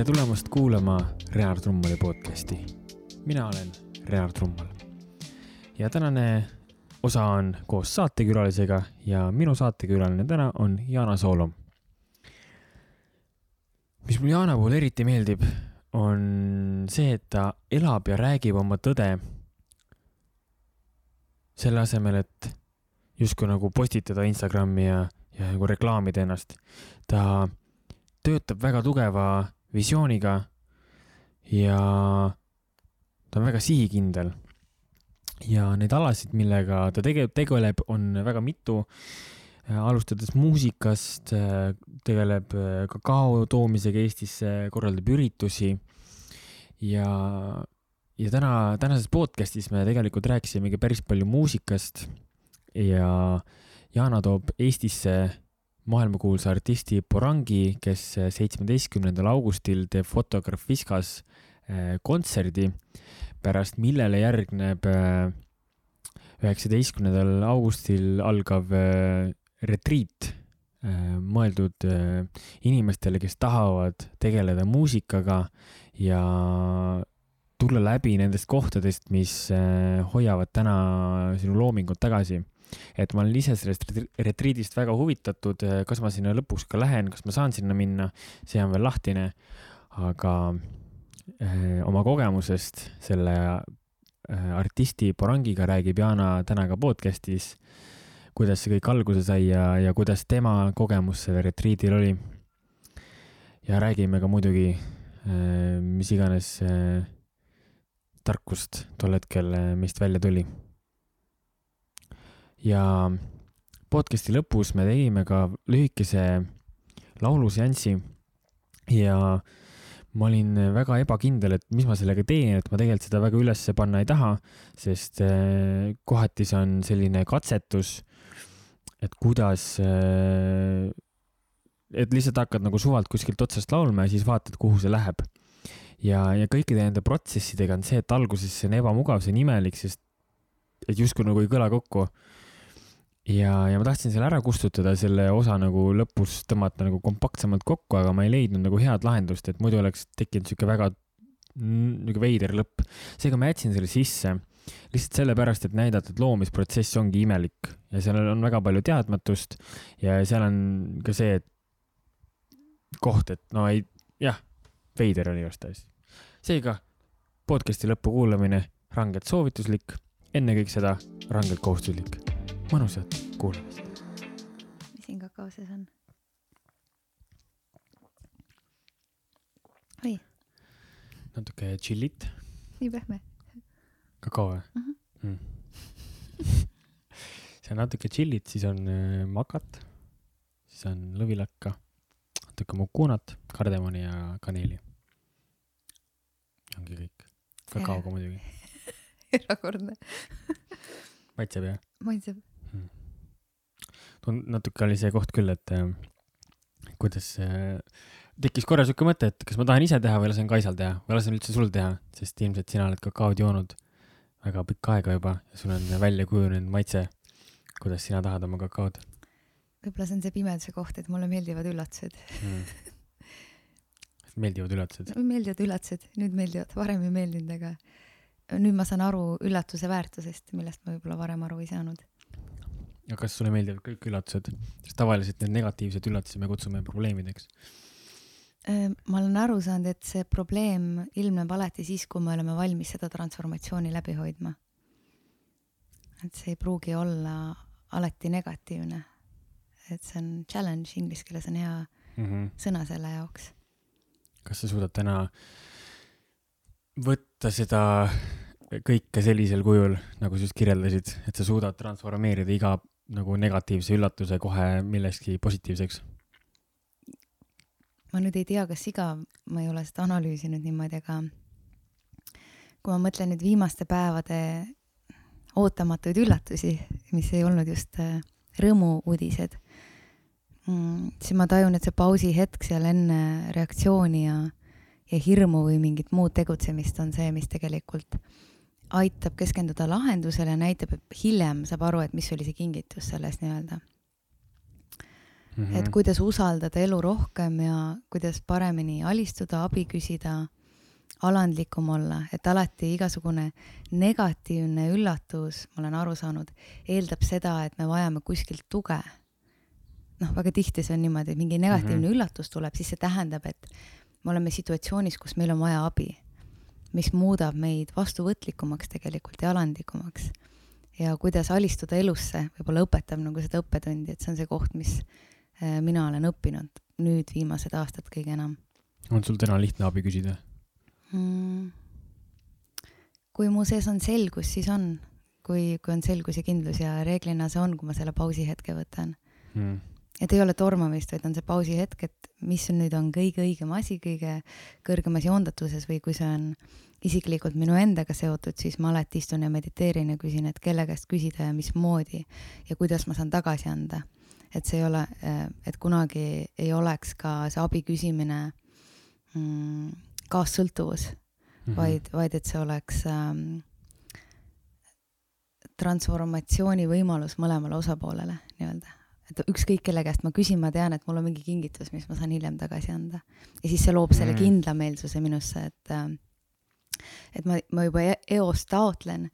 tere tulemast kuulama Renar Trummali podcasti. mina olen Renar Trummal. ja tänane osa on koos saatekülalisega ja minu saatekülaline täna on Jana Soolom. mis mul Jana puhul eriti meeldib, on see, et ta elab ja räägib oma tõde. selle asemel, et justkui nagu postitada Instagrami ja, ja nagu reklaamida ennast. ta töötab väga tugeva visiooniga ja ta on väga sihikindel. ja neid alasid, millega ta tege-, tegeleb, on väga mitu. alustades muusikast, tegeleb kakao toomisega Eestisse, korraldab üritusi ja, ja täna, tänases podcast'is me tegelikult rääkisimegi päris palju muusikast ja Yana toob Eestisse maailmakuulsa artisti Porangi, kes seitsmeteistkümnendal augustil teeb Fotograaf Viskas eh, kontserdi, pärast millele järgneb eh, üheksateistkümnendal augustil algav retriit, mõeldud inimestele, kes tahavad tegeleda muusikaga ja tulla läbi nendest kohtadest, mis hoiavad täna sinu loomingut tagasi et ma olen ise sellest retriidist väga huvitatud, kas ma sinna lõpuks ka lähen, kas ma saan sinna minna, see on veel lahtine. aga äh, oma kogemusest selle äh, artisti Porangiga räägib Jana täna ka podcast'is, kuidas see kõik alguse sai ja, ja kuidas tema kogemus sellel retriidil oli. ja räägime ka muidugi äh,, mis iganes tarkust tol hetkel meist välja tuli ja podcast'i lõpus me tegime ka lühikese lauluseansi ja ma olin väga ebakindel, et mis ma sellega teen, et ma tegelikult seda väga üles panna ei taha, sest äh, kohati see on selline katsetus, et kuidas, äh, et lihtsalt hakkad nagu suvalt kuskilt otsast laulma ja siis vaatad, kuhu see läheb. ja, ja kõikide nende protsessidega on see, et alguses see on ebamugav, see on imelik, sest et justkui nagu ei kõla kokku ja, ja ma tahtsin selle ära kustutada, selle osa nagu lõpus tõmmata nagu kompaktsemalt kokku, aga ma ei leidnud nagu head lahendust, et muidu oleks tekkinud sihuke väga niisugune veider lõpp. seega ma jätsin selle sisse lihtsalt sellepärast, et näidata, et loomisprotsess ongi imelik ja seal on väga palju teadmatust ja seal on ka see, et koht, et no ei, jah, veider on igatahes. seega podcast'i lõpu kuulamine rangelt soovituslik, ennekõike seda rangelt kohustuslik mõnusat kuulamist. mis siin kakao sees on? oi. natuke tšillit. nii pehme. kakao või uh? -huh. Mm. see on natuke tšillit, siis on äh, makat, siis on lõvilakka, natuke mukunat, kardemoni ja kaneeli. ongi kõik. kakaoga muidugi erakordne maitseb jah? maitseb natuke oli see koht küll, et äh, kuidas äh, tekkis korra siuke mõte, et kas ma tahan ise teha või lasen Kaisal teha või lasen üldse sul teha, sest ilmselt sina oled kakaod joonud väga pikka aega juba ja sul on välja kujunenud maitse. kuidas sina tahad oma kakaod? võib-olla see on see pimeduse koht, et mulle meeldivad üllatused mm. meeldivad üllatused? meeldivad üllatused, nüüd meeldivad, varem ei meeldinud, aga nüüd ma saan aru üllatuse väärtusest, millest ma võib-olla varem aru ei saanud ja kas sulle meeldivad kõik üllatused, sest tavaliselt need negatiivsed üllatusi me kutsume probleemideks? Äh, ma olen aru saanud, et see probleem ilmneb alati siis, kui me oleme valmis seda transformatsiooni läbi hoidma. et see ei pruugi olla alati negatiivne. et see on challenge, inglise keeles on hea mm -hmm. sõna selle jaoks. kas sa suudad täna võtta seda kõike sellisel kujul, nagu sa just kirjeldasid, et sa suudad transformeerida iga nagu negatiivse üllatuse kohe millekski positiivseks? ma nüüd ei tea, kas iga, ma ei ole seda analüüsinud niimoodi, aga kui ma mõtlen nüüd viimaste päevade ootamatuid üllatusi, mis ei olnud just äh, rõõmuuudised, mm, siis ma tajun, et see pausi hetk seal enne reaktsiooni ja, ja hirmu või mingit muud tegutsemist on see, mis tegelikult aitab keskenduda lahendusele näitab, et hiljem saab aru, et mis oli see kingitus selles nii-öelda. mm, -hmm. et kuidas usaldada elu rohkem ja kuidas paremini alistuda, abi küsida, alandlikum olla, et alati igasugune negatiivne üllatus, ma olen aru saanud, eeldab seda, et me vajame kuskilt tuge. noh, väga tihti see on niimoodi, et mingi negatiivne mm -hmm. üllatus tuleb, siis see tähendab, et me oleme situatsioonis, kus meil on vaja abi, mis muudab meid vastuvõtlikumaks tegelikult ja alandlikumaks. ja kuidas alistuda elusse, võib-olla õpetab nagu seda õppetundi, et see on see koht, mis Äh, mina olen õppinud nüüd viimased aastad kõige enam. on sul täna lihtne abi küsida mm.? kui mu sees on selgus, siis on, kui, kui on selgus ja kindlus ja reeglina see on, kui ma selle pausi hetke võtan mm. Et ei ole tormamist, vaid on see pausi hetk, et mis nüüd on kõige õigem asi kõige kõrgemas joondatuses või kui see on isiklikult minu endaga seotud, siis ma alati istun ja mediteerin ja küsin, et kelle käest küsida ja mismoodi ja kuidas ma saan tagasi anda et see ei ole, äh, et kunagi ei oleks ka see abi küsimine mm, kaassõltuvus mm, -hmm. vaid, vaid et see oleks ähm, transformatsiooni võimalus mõlemale osapoolele nii-öelda. Et ükskõik kelle käest ma küsin, ma tean, et mul on mingi kingitus, mis ma saan hiljem tagasi anda. ja siis see loob selle mm kindlameelsuse minusse, et äh, et ma, ma juba e-, eos taotlen,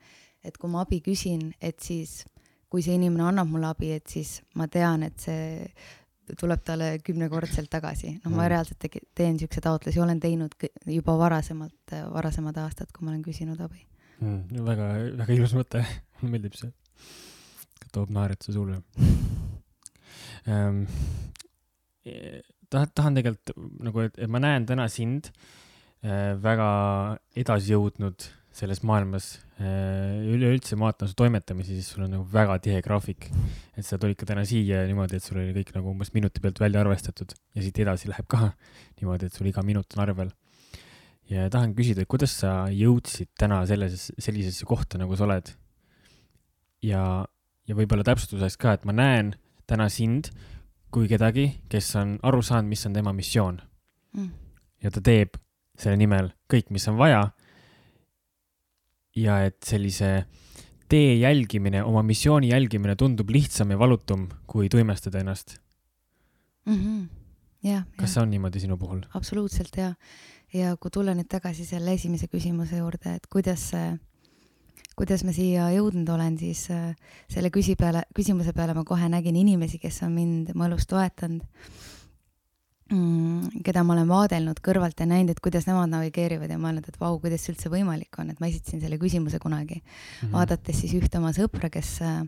et kui ma abi küsin, et siis kui see inimene annab mulle abi, et siis ma tean, et see tuleb talle kümnekordselt tagasi. noh, ma mm. reaalselt teen siukse taotlusi, olen teinud juba varasemalt, varasemad aastad, kui ma olen küsinud abi mm,. väga, väga ilus mõte mulle meeldib see. toob naeratuse sulle ähm,. tahan, tahan tegelikult nagu, et ma näen täna sind äh, väga edasi jõudnud selles maailmas äh, üleüldse ma vaatan su toimetamisi, siis sul on nagu väga tihe graafik. et sa tulid ka täna siia niimoodi, et sul oli kõik nagu umbes minuti pealt välja arvestatud ja siit edasi läheb ka niimoodi, et sul iga minut on arvel. ja tahan küsida, et kuidas sa jõudsid täna selles, sellisesse kohta, nagu sa oled? ja, ja võib-olla täpsustuseks ka, et ma näen täna sind kui kedagi, kes on aru saanud, mis on tema missioon mm.. ja ta teeb selle nimel kõik, mis on vaja ja et sellise tee jälgimine, oma missiooni jälgimine tundub lihtsam ja valutum, kui tuimestada ennast mm. -hmm. jah. kas see on niimoodi sinu puhul? absoluutselt ja, ja kui tulla nüüd tagasi selle esimese küsimuse juurde, et kuidas see, kuidas ma siia jõudnud olen, siis äh, selle küsi peale, küsimuse peale ma kohe nägin inimesi, kes on mind mu elus toetanud mm, keda ma olen vaadelnud kõrvalt ja näinud, et kuidas nemad navigeerivad ja mõelnud, et vau, kuidas see üldse võimalik on, et ma esitasin selle küsimuse kunagi mm, -hmm. vaadates siis ühte oma sõpra, kes äh,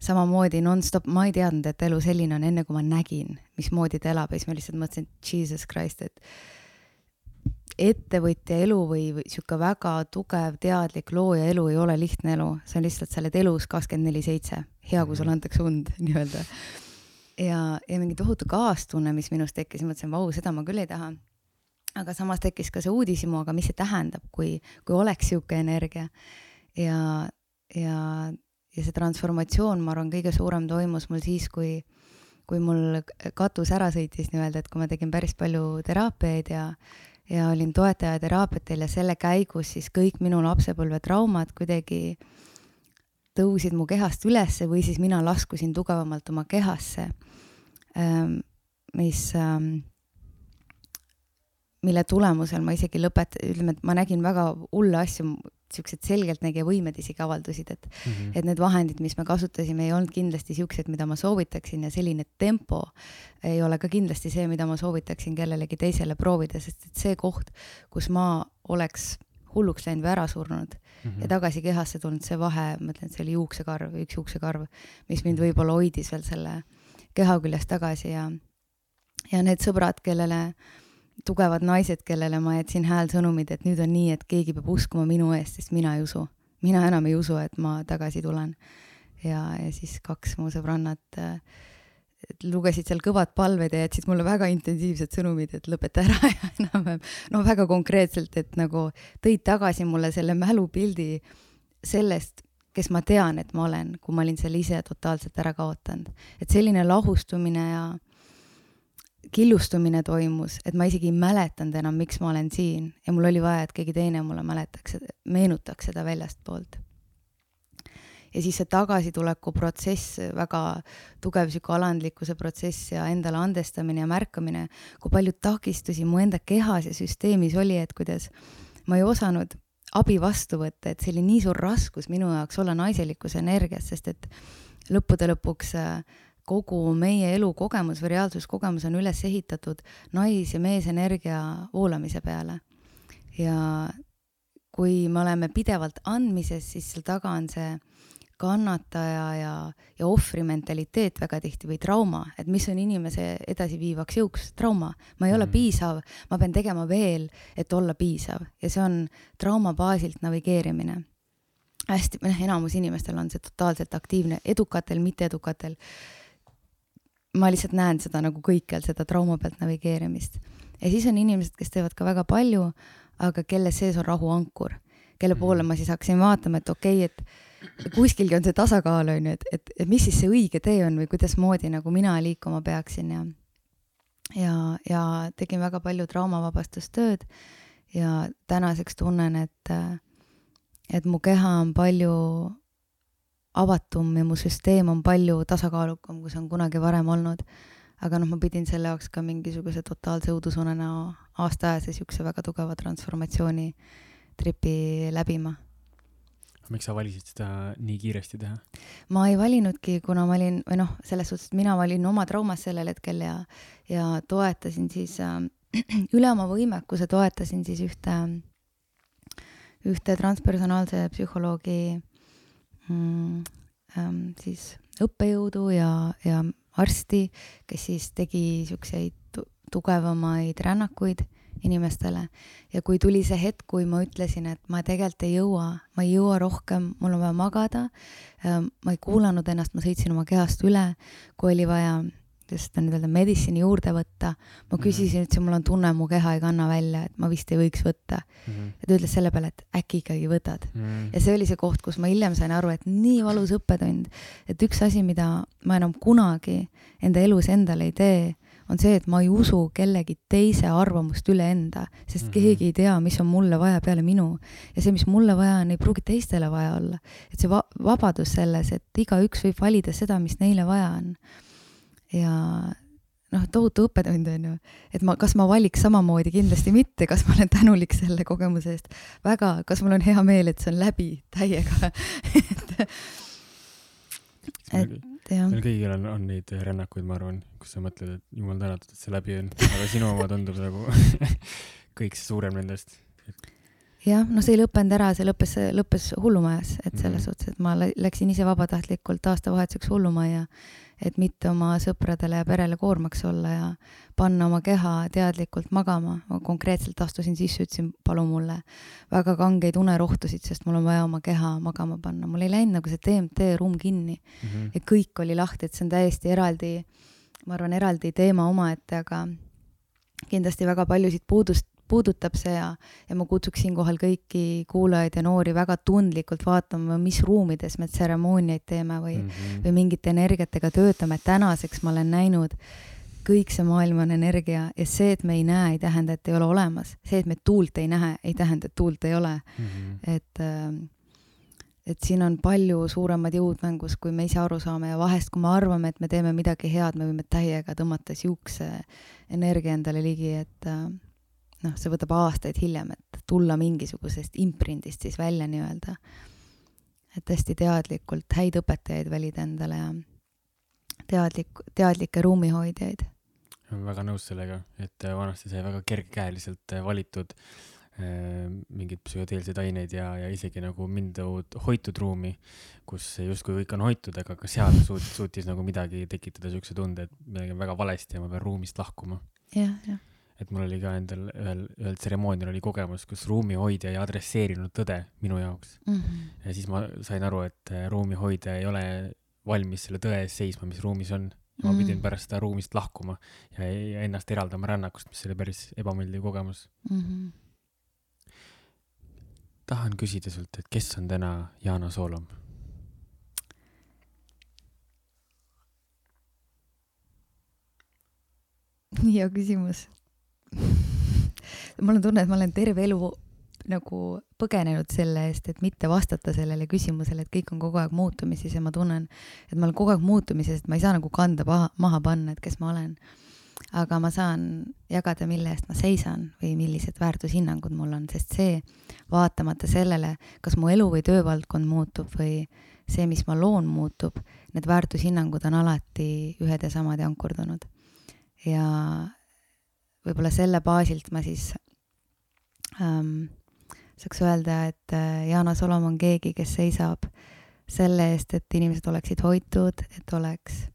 samamoodi nonstop, ma ei teadnud, et elu selline on, enne kui ma nägin, mismoodi ta elab ja siis ma lihtsalt mõtlesin, et jesus christ, et ettevõtja elu või, või sihuke väga tugev, teadlik looja elu ei ole lihtne elu, see on lihtsalt, sa oled elus kakskümmend neli seitse, hea, kui sulle antakse und nii-öelda. Ja, ja mingi tohutu kaastunne, mis minus tekkis, mõtlesin, vau, seda ma küll ei taha. aga samas tekkis ka see uudishimu, aga mis see tähendab, kui, kui oleks sihuke energia? Ja, ja, ja see transformatsioon, ma arvan, kõige suurem toimus mul siis, kui, kui mul katus ära sõitis nii-öelda, et kui ma tegin päris palju teraapiaid ja ja olin toetaja teraapiatel ja selle käigus siis kõik minu lapsepõlve traumad kuidagi tõusid mu kehast ülesse või siis mina laskusin tugevamalt oma kehasse, ähm, mis, ähm, mille tulemusel ma isegi lõpet-, ütleme, et ma nägin väga hulle asju, siuksed selgeltnägija võimed isegi avaldusid, et mm, -hmm. et need vahendid, mis me kasutasime, ei olnud kindlasti siuksed, mida ma soovitaksin ja selline tempo ei ole ka kindlasti see, mida ma soovitaksin kellelegi teisele proovida, sest et see koht, kus ma oleks hulluks läinud või ära surnud mm -hmm. ja tagasi kehasse tulnud, see vahe, ma ütlen, et see oli juuksekarv, üks juuksekarv, mis mind mhm. võib-olla hoidis veel selle keha küljest tagasi ja, ja need sõbrad, kellele, tugevad naised, kellele ma jätsin häälsõnumid, et nüüd on nii, et keegi peab uskuma minu eest, sest mina ei usu. mina enam ei usu, et ma tagasi tulen. ja, ja siis kaks mu sõbrannat äh, lugesid seal kõvad palved ja jätsid mulle väga intensiivsed sõnumid, et lõpeta ära ja enam-vähem, no väga konkreetselt, et nagu tõid tagasi mulle selle mälupildi sellest, kes ma tean, et ma olen, kui ma olin selle ise totaalselt ära kaotanud. et selline lahustumine ja killustumine toimus, et ma isegi ei mäletanud enam, miks ma olen siin ja mul oli vaja, et keegi teine mulle mäletaks, meenutaks seda väljastpoolt. ja siis see tagasituleku protsess, väga tugev sihuke alandlikkuse protsess ja endale andestamine ja märkamine, kui palju takistusi mu enda kehas ja süsteemis oli, et kuidas ma ei osanud abi vastu võtta, et see oli nii suur raskus minu jaoks olla naiselikus energias, sest et lõppude lõpuks äh, kogu meie elukogemus või reaalsuskogemus on üles ehitatud nais- ja meesenergia voolamise peale. ja kui me oleme pidevalt andmises, siis seal taga on see kannataja ja, ja ohvri mentaliteet väga tihti või trauma, et mis on inimese edasiviivaks jõuks, trauma. ma ei ole mm. piisav, ma pean tegema veel, et olla piisav ja see on trauma baasilt navigeerimine. hästi, noh, enamus inimestel on see totaalselt aktiivne, edukatel, mitteedukatel. Ma lihtsalt näen seda nagu kõikjal, seda trauma pealt navigeerimist. ja siis on inimesed, kes teevad ka väga palju, aga kelle sees on rahuankur, kelle poole mm. ma siis hakkasin vaatama, et okei okay,, et kuskilgi on see tasakaal, on ju, et, et, et mis siis see õige tee on või kuidasmoodi nagu mina liikuma peaksin ja ja, ja tegin väga palju traumavabastustööd ja tänaseks tunnen, et, et mu keha on palju avatum ja mu süsteem on palju tasakaalukam, kui see on kunagi varem olnud. aga noh, ma pidin selle jaoks ka mingisuguse totaalse õudusunena aastaajase niisuguse väga tugeva transformatsiooni tripi läbima miks sa valisid seda nii kiiresti teha? ma ei valinudki, kuna ma olin, või noh, selles suhtes, et mina valin oma traumas sellel hetkel ja, ja toetasin siis äh, üle oma võimekuse toetasin siis ühte, ühte transpersonaalse psühholoogi mm, ähm, siis õppejõudu ja, ja arsti, kes siis tegi siukseid tugevamaid rännakuid inimestele. ja kui tuli see hetk, kui ma ütlesin, et ma tegelikult ei jõua, ma ei jõua rohkem, mul on vaja magada, ähm, ma ei kuulanud ennast, ma sõitsin oma kehast üle, kui oli vaja just nii-öelda medicine juurde võtta, ma mhm. küsisin, ütlesin, mul on tunne, mu keha ei kanna välja, et ma vist ei võiks võtta mm. -hmm. ja ta ütles selle peale, et äkki ikkagi võtad mm. -hmm. ja see oli see koht, kus ma hiljem sain aru, et nii valus õppetund, et üks asi, mida ma enam kunagi enda elus endale ei tee, on see, et ma ei usu kellegi teise arvamust üle enda, sest mm -hmm. keegi ei tea, mis on mulle vaja peale minu. ja see, mis mulle vaja on, ei pruugi teistele vaja olla. et see va vabadus selles, et igaüks võib valida seda, mis neile vaja on. Ja noh, tohutu õppetund on ju, et ma, kas ma valiks samamoodi, kindlasti mitte, kas ma olen tänulik selle kogemuse eest, väga, kas mul on hea meel, et see on läbi? Täiega. Et, et jah. meil kõigil on, on neid rännakuid, ma arvan, kus sa mõtled, et jumal tänatud, et see läbi on, aga sinu oma tundub nagu kõik suurem nendest. jah, no see ei lõppenud ära, see lõppes, lõppes hullumajas, et selles mm -hmm. suhtes, et ma läksin ise vabatahtlikult aastavahetuseks hullumajja et mitte oma sõpradele ja perele koormaks olla ja panna oma keha teadlikult magama. ma konkreetselt astusin sisse, ütlesin, palun mulle väga kangeid unerohtusid, sest mul on vaja oma keha magama panna. mul ei läinud nagu see DMT ruum kinni mm -hmm. ja kõik oli lahti, et see on täiesti eraldi, ma arvan, eraldi teema omaette, aga kindlasti väga paljusid puudust, puudutab see ja, ja ma kutsuks siinkohal kõiki kuulajaid ja noori väga tundlikult vaatama, mis ruumides me tseremooniaid teeme või mm, -hmm. või mingite energiatega töötame. tänaseks ma olen näinud, kõik see maailm on energia ja see, et me ei näe, ei tähenda, et ei ole olemas. see, et me tuult ei näe, ei tähenda, et tuult ei ole mm. -hmm. et äh, et siin on palju suuremad jõud mängus, kui me ise aru saame ja vahest, kui me arvame, et me teeme midagi head, me võime täiega tõmmata siukse energia endale ligi, et äh, noh, see võtab aastaid hiljem, et tulla mingisugusest imprindist siis välja nii-öelda. et hästi teadlikult häid õpetajaid valida endale ja teadlik, teadlikke ruumihoidjaid. väga nõus sellega, et vanasti sai väga kergekäeliselt valitud äh, mingeid psühhedeelseid aineid ja, ja isegi nagu mindud hoitud ruumi, kus justkui kõik on hoitud, aga ka seal suut-, suutis nagu midagi tekitada siukse tunde, et midagi on väga valesti ja ma pean ruumist lahkuma ja,. jah, jah et mul oli ka endal ühel, ühel tseremoonial oli kogemus, kus ruumihoidja ei adresseerinud tõde minu jaoks mm. -hmm. ja siis ma sain aru, et äh, ruumihoidja ei ole valmis selle tõe eest seisma, mis ruumis on. ma mm -hmm. pidin pärast seda ruumist lahkuma ja, ja ennast eraldama rännakust, mis oli päris ebameeldiv kogemus mm. -hmm. tahan küsida sult, et kes on täna Yana Soolom? hea küsimus mul on tunne, et ma olen terve elu nagu põgenenud selle eest, et mitte vastata sellele küsimusele, et kõik on kogu aeg muutumises ja ma tunnen, et ma olen kogu aeg muutumises, et ma ei saa nagu kanda paha, maha panna, et kes ma olen. aga ma saan jagada, mille eest ma seisan või millised väärtushinnangud mul on, sest see, vaatamata sellele, kas mu elu või töövaldkond muutub või see, mis ma loon, muutub, need väärtushinnangud on alati ühed ja samad ja ankurdunud. ja võib-olla selle baasilt ma siis ähm, saaks öelda, et äh, Yana Solom on keegi, kes seisab selle eest, et inimesed oleksid hoitud, et oleks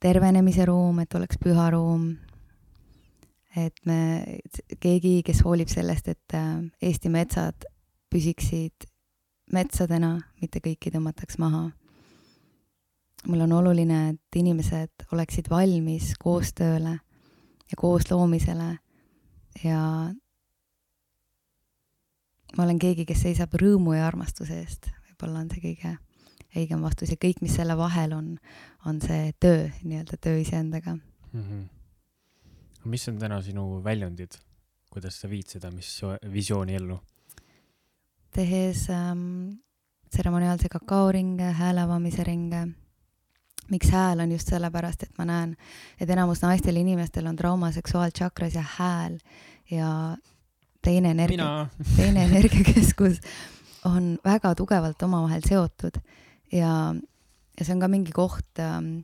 tervenemise ruum, et oleks püha ruum, et me, keegi, kes hoolib sellest, et äh, Eesti metsad püsiksid metsadena, mitte kõiki tõmmataks maha. mul on oluline, et inimesed oleksid valmis koostööle ja koosloomisele ja ma olen keegi, kes seisab rõõmu ja armastuse eest, võib-olla on see kõige õigem vastus ja kõik, mis selle vahel on, on see töö, nii-öelda töö iseendaga mm. -hmm. mis on täna sinu väljundid, kuidas sa viid seda missioon, visiooni ellu? tehes ähm, tseremoniaalse kakaoringe, hääle avamise ringe. Miks hääl on just sellepärast, et ma näen, et enamus naistel ja inimestel on trauma seksuaaltšakras ja hääl ja teine energia, teine energiakeskus on väga tugevalt omavahel seotud ja, ja see on ka mingi koht ähm,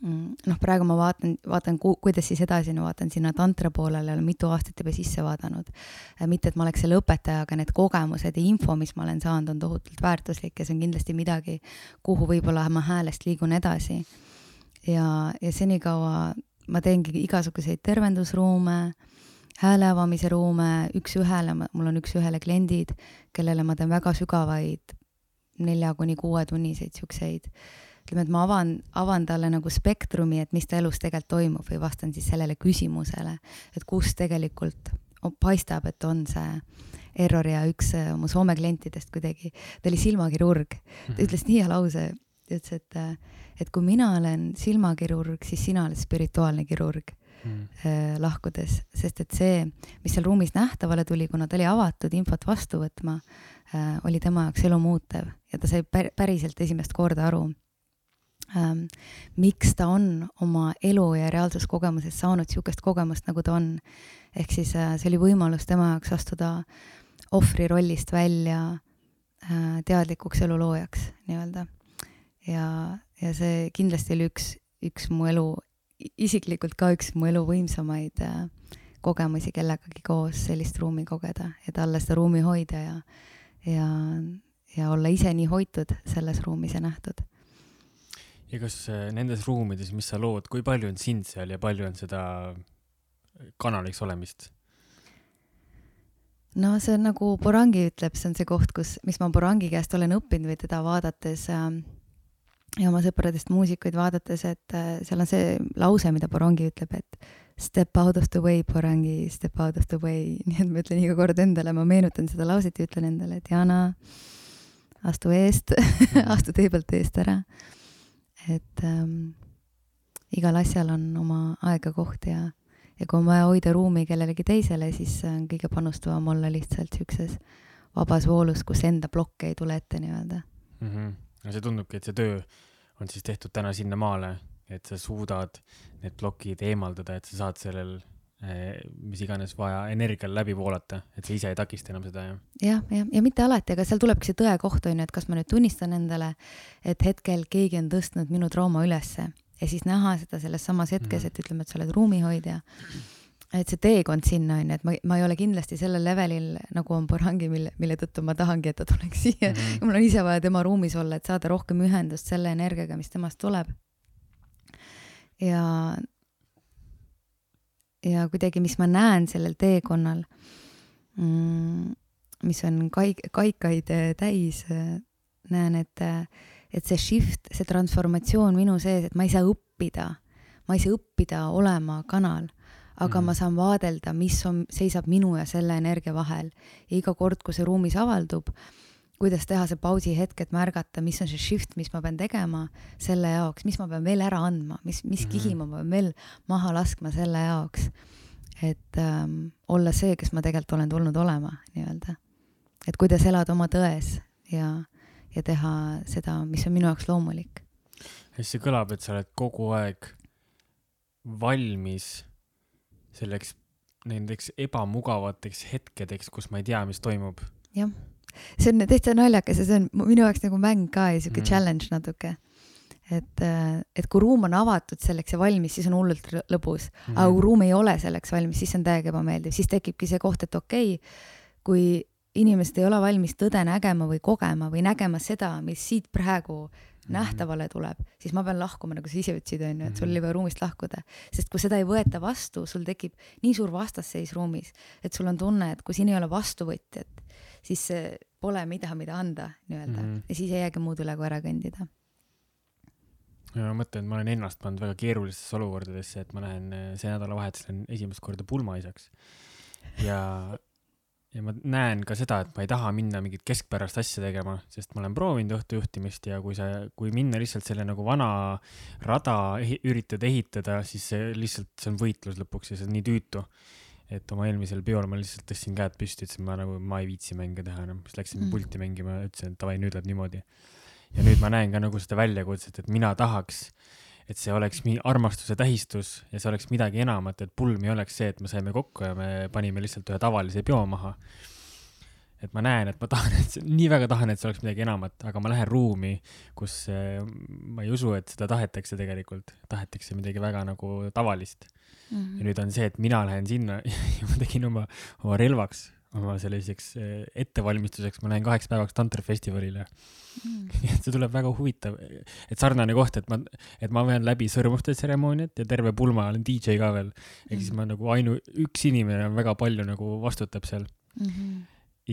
noh, praegu ma vaatan, vaatan, kuidas siis edasi, no vaatan sinna tantra poolele, olen mitu aastat juba sisse vaadanud. Äh, mitte, et ma oleks selle õpetaja, aga need kogemused ja info, mis ma olen saanud, on tohutult väärtuslik ja see on kindlasti midagi, kuhu võib-olla ma häälest liigun edasi. ja, ja senikaua ma teengi igasuguseid tervendusruume, hääle avamise ruume, üks-ühele, mul on üks-ühele kliendid, kellele ma teen väga sügavaid nelja kuni kuuetunniseid siukseid ütleme, et ma avan, avan talle nagu spektrumi, et mis ta elus tegelikult toimub või vastan siis sellele küsimusele, et kus tegelikult paistab, et on see error ja üks äh, mu Soome klientidest kuidagi, ta oli silmakirurg, ta mhm. ütles nii hea lause, ta ütles, et, äh, et kui mina olen silmakirurg, siis sina oled spirituaalne kirurg mm. lahkudes, sest et see, mis seal ruumis nähtavale tuli, kuna ta oli avatud infot vastu võtma oli tema jaoks elumuutev ja ta sai päriselt esimest korda aru ähm, miks ta on oma elu ja reaalsuskogemuses saanud niisugust kogemust, nagu ta on. ehk siis äh, see oli võimalus tema jaoks astuda ohvri rollist välja äh, teadlikuks eluloojaks nii-öelda. ja, ja see kindlasti oli üks, üks mu elu, isiklikult ka üks mu elu võimsamaid äh, kogemusi kellegagi koos sellist ruumi kogeda ja talle seda ruumi hoida ja, ja, ja olla ise nii hoitud selles ruumis ja nähtud ja kas äh, nendes ruumides, mis sa lood, kui palju on sind seal ja palju on seda kanaliks olemist? no see on nagu Borangi ütleb, see on see koht, kus, mis ma Borangi käest olen õppinud või teda vaadates äh, ja oma sõpradest muusikuid vaadates, et äh, seal on see lause, mida Borangi ütleb, et step out of the way, Borangi, step out of the way, nii et ma ütlen iga kord endale, ma meenutan seda lauset ja ütlen endale, et Jana, astu eest astu tee pealt eest ära et ähm, igal asjal on oma aeg ja koht ja, ja kui on vaja hoida ruumi kellelegi teisele, siis on kõige panustavam olla lihtsalt siukses vabas voolus, kus enda plokke ei tule ette nii-öelda mm. -hmm. no see tundubki, et see töö on siis tehtud täna sinnamaale, et sa suudad need plokid eemaldada, et sa saad sellel mis iganes vaja energial läbi voolata, et sa ise ei takista enam seda, jah? jah, jah, ja mitte alati, aga seal tulebki see tõe koht, on ju, et kas ma nüüd tunnistan endale, et hetkel keegi on tõstnud minu trauma ülesse ja siis näha seda selles samas hetkes mm, -hmm. et ütleme, et sa oled ruumihoidja, et see teekond sinna on ju, et ma, ma ei ole kindlasti sellel levelil, nagu on Borangi, mille, mille tõttu ma tahangi, et ta tuleks siia mm. -hmm. mul on ise vaja tema ruumis olla, et saada rohkem ühendust selle energiaga, mis temast tuleb. ja ja kuidagi, mis ma näen sellel teekonnal mm,, mis on kaik-, kaikaid äh, täis, äh, näen, et, äh, et see shift, see transformatsioon minu sees, et ma ei saa õppida, ma ei saa õppida olema kanal, aga mm. ma saan vaadelda, mis on, seisab minu ja selle energia vahel. ja iga kord, kui see ruumis avaldub, kuidas teha see pausi hetk, et märgata, mis on see shift, mis ma pean tegema selle jaoks, mis ma pean veel ära andma, mis, mis mm -hmm. kihi ma pean veel maha laskma selle jaoks. et ähm, olla see, kes ma tegelikult olen tulnud olema nii-öelda. et kuidas elada oma tões ja, ja teha seda, mis on minu jaoks loomulik. hästi kõlab, et sa oled kogu aeg valmis selleks, nendeks ebamugavateks hetkedeks, kus ma ei tea, mis toimub. jah, see on täitsa naljakas ja see on minu jaoks nagu mäng ka ja siuke mm. challenge natuke et, äh, et kui ruum on avatud selleks ja valmis, siis on hullult lõbus mm. aga kui ruum ei ole selleks valmis, siis on täiega ebameeldiv, siis tekibki see koht, et okei okay,, kui inimesed ei ole valmis tõde nägema või kogema või nägema seda, mis siit praegu mm -hmm. nähtavale tuleb, siis ma pean lahkuma, nagu sa ise ütlesid, onju, et sul mhm. ei või ruumist lahkuda. sest kui seda ei võeta vastu, sul tekib nii suur vastasseis ruumis, et sul on tunne, et kui siin ei ole vastuvõtjat, siis pole mida, mida anda nii-öelda mm -hmm. ja siis ei jäägi muud üle kui ära kõndida ja ma mõtlen, et ma olen ennast pannud väga keerulistesse olukordadesse, et ma lähen äh, see nädalavahetus lähen esimest korda pulmaisaks. ja, ja ma näen ka seda, et ma ei taha minna mingit keskpärast asja tegema, sest ma olen proovinud õhtujuhtimist ja kui sa, kui minna lihtsalt selle nagu vana rada ehi, üritad ehitada, siis see lihtsalt, see on võitlus lõpuks ja see on nii tüütu et oma eelmisel peol ma lihtsalt tõstsin käed püsti, ütlesin, ma nagu, ma ei viitsi mänge teha enam, siis läksin mm. pulti mängima, ütlesin, et davai, nüüd läheb niimoodi ja nüüd ma näen ka nagu seda väljakutset, et mina tahaks, et see oleks armastuse tähistus ja see oleks midagi enamat, et pulm ei oleks see, et me saime kokku ja me panime lihtsalt ühe tavalise peo maha. et ma näen, et ma tahan, et see, nii väga tahan, et see oleks midagi enamat, aga ma lähen ruumi, kus äh, ma ei usu, et seda tahetakse tegelikult, tahetakse midagi väga nagu tavalist mm. -hmm. ja nüüd on see, et mina lähen sinna ja ma tegin oma, oma relvaks oma selliseks eh, ettevalmistuseks ma lähen kaheks päevaks tantrafestivalile mm.. see tuleb väga huvitav, et sarnane koht, et ma, et ma vean läbi sõrmuste tseremooniat ja terve pulma olen DJ ka veel. ehk siis ma nagu ainu-, üks inimene on väga palju nagu vastutab seal mm. -hmm.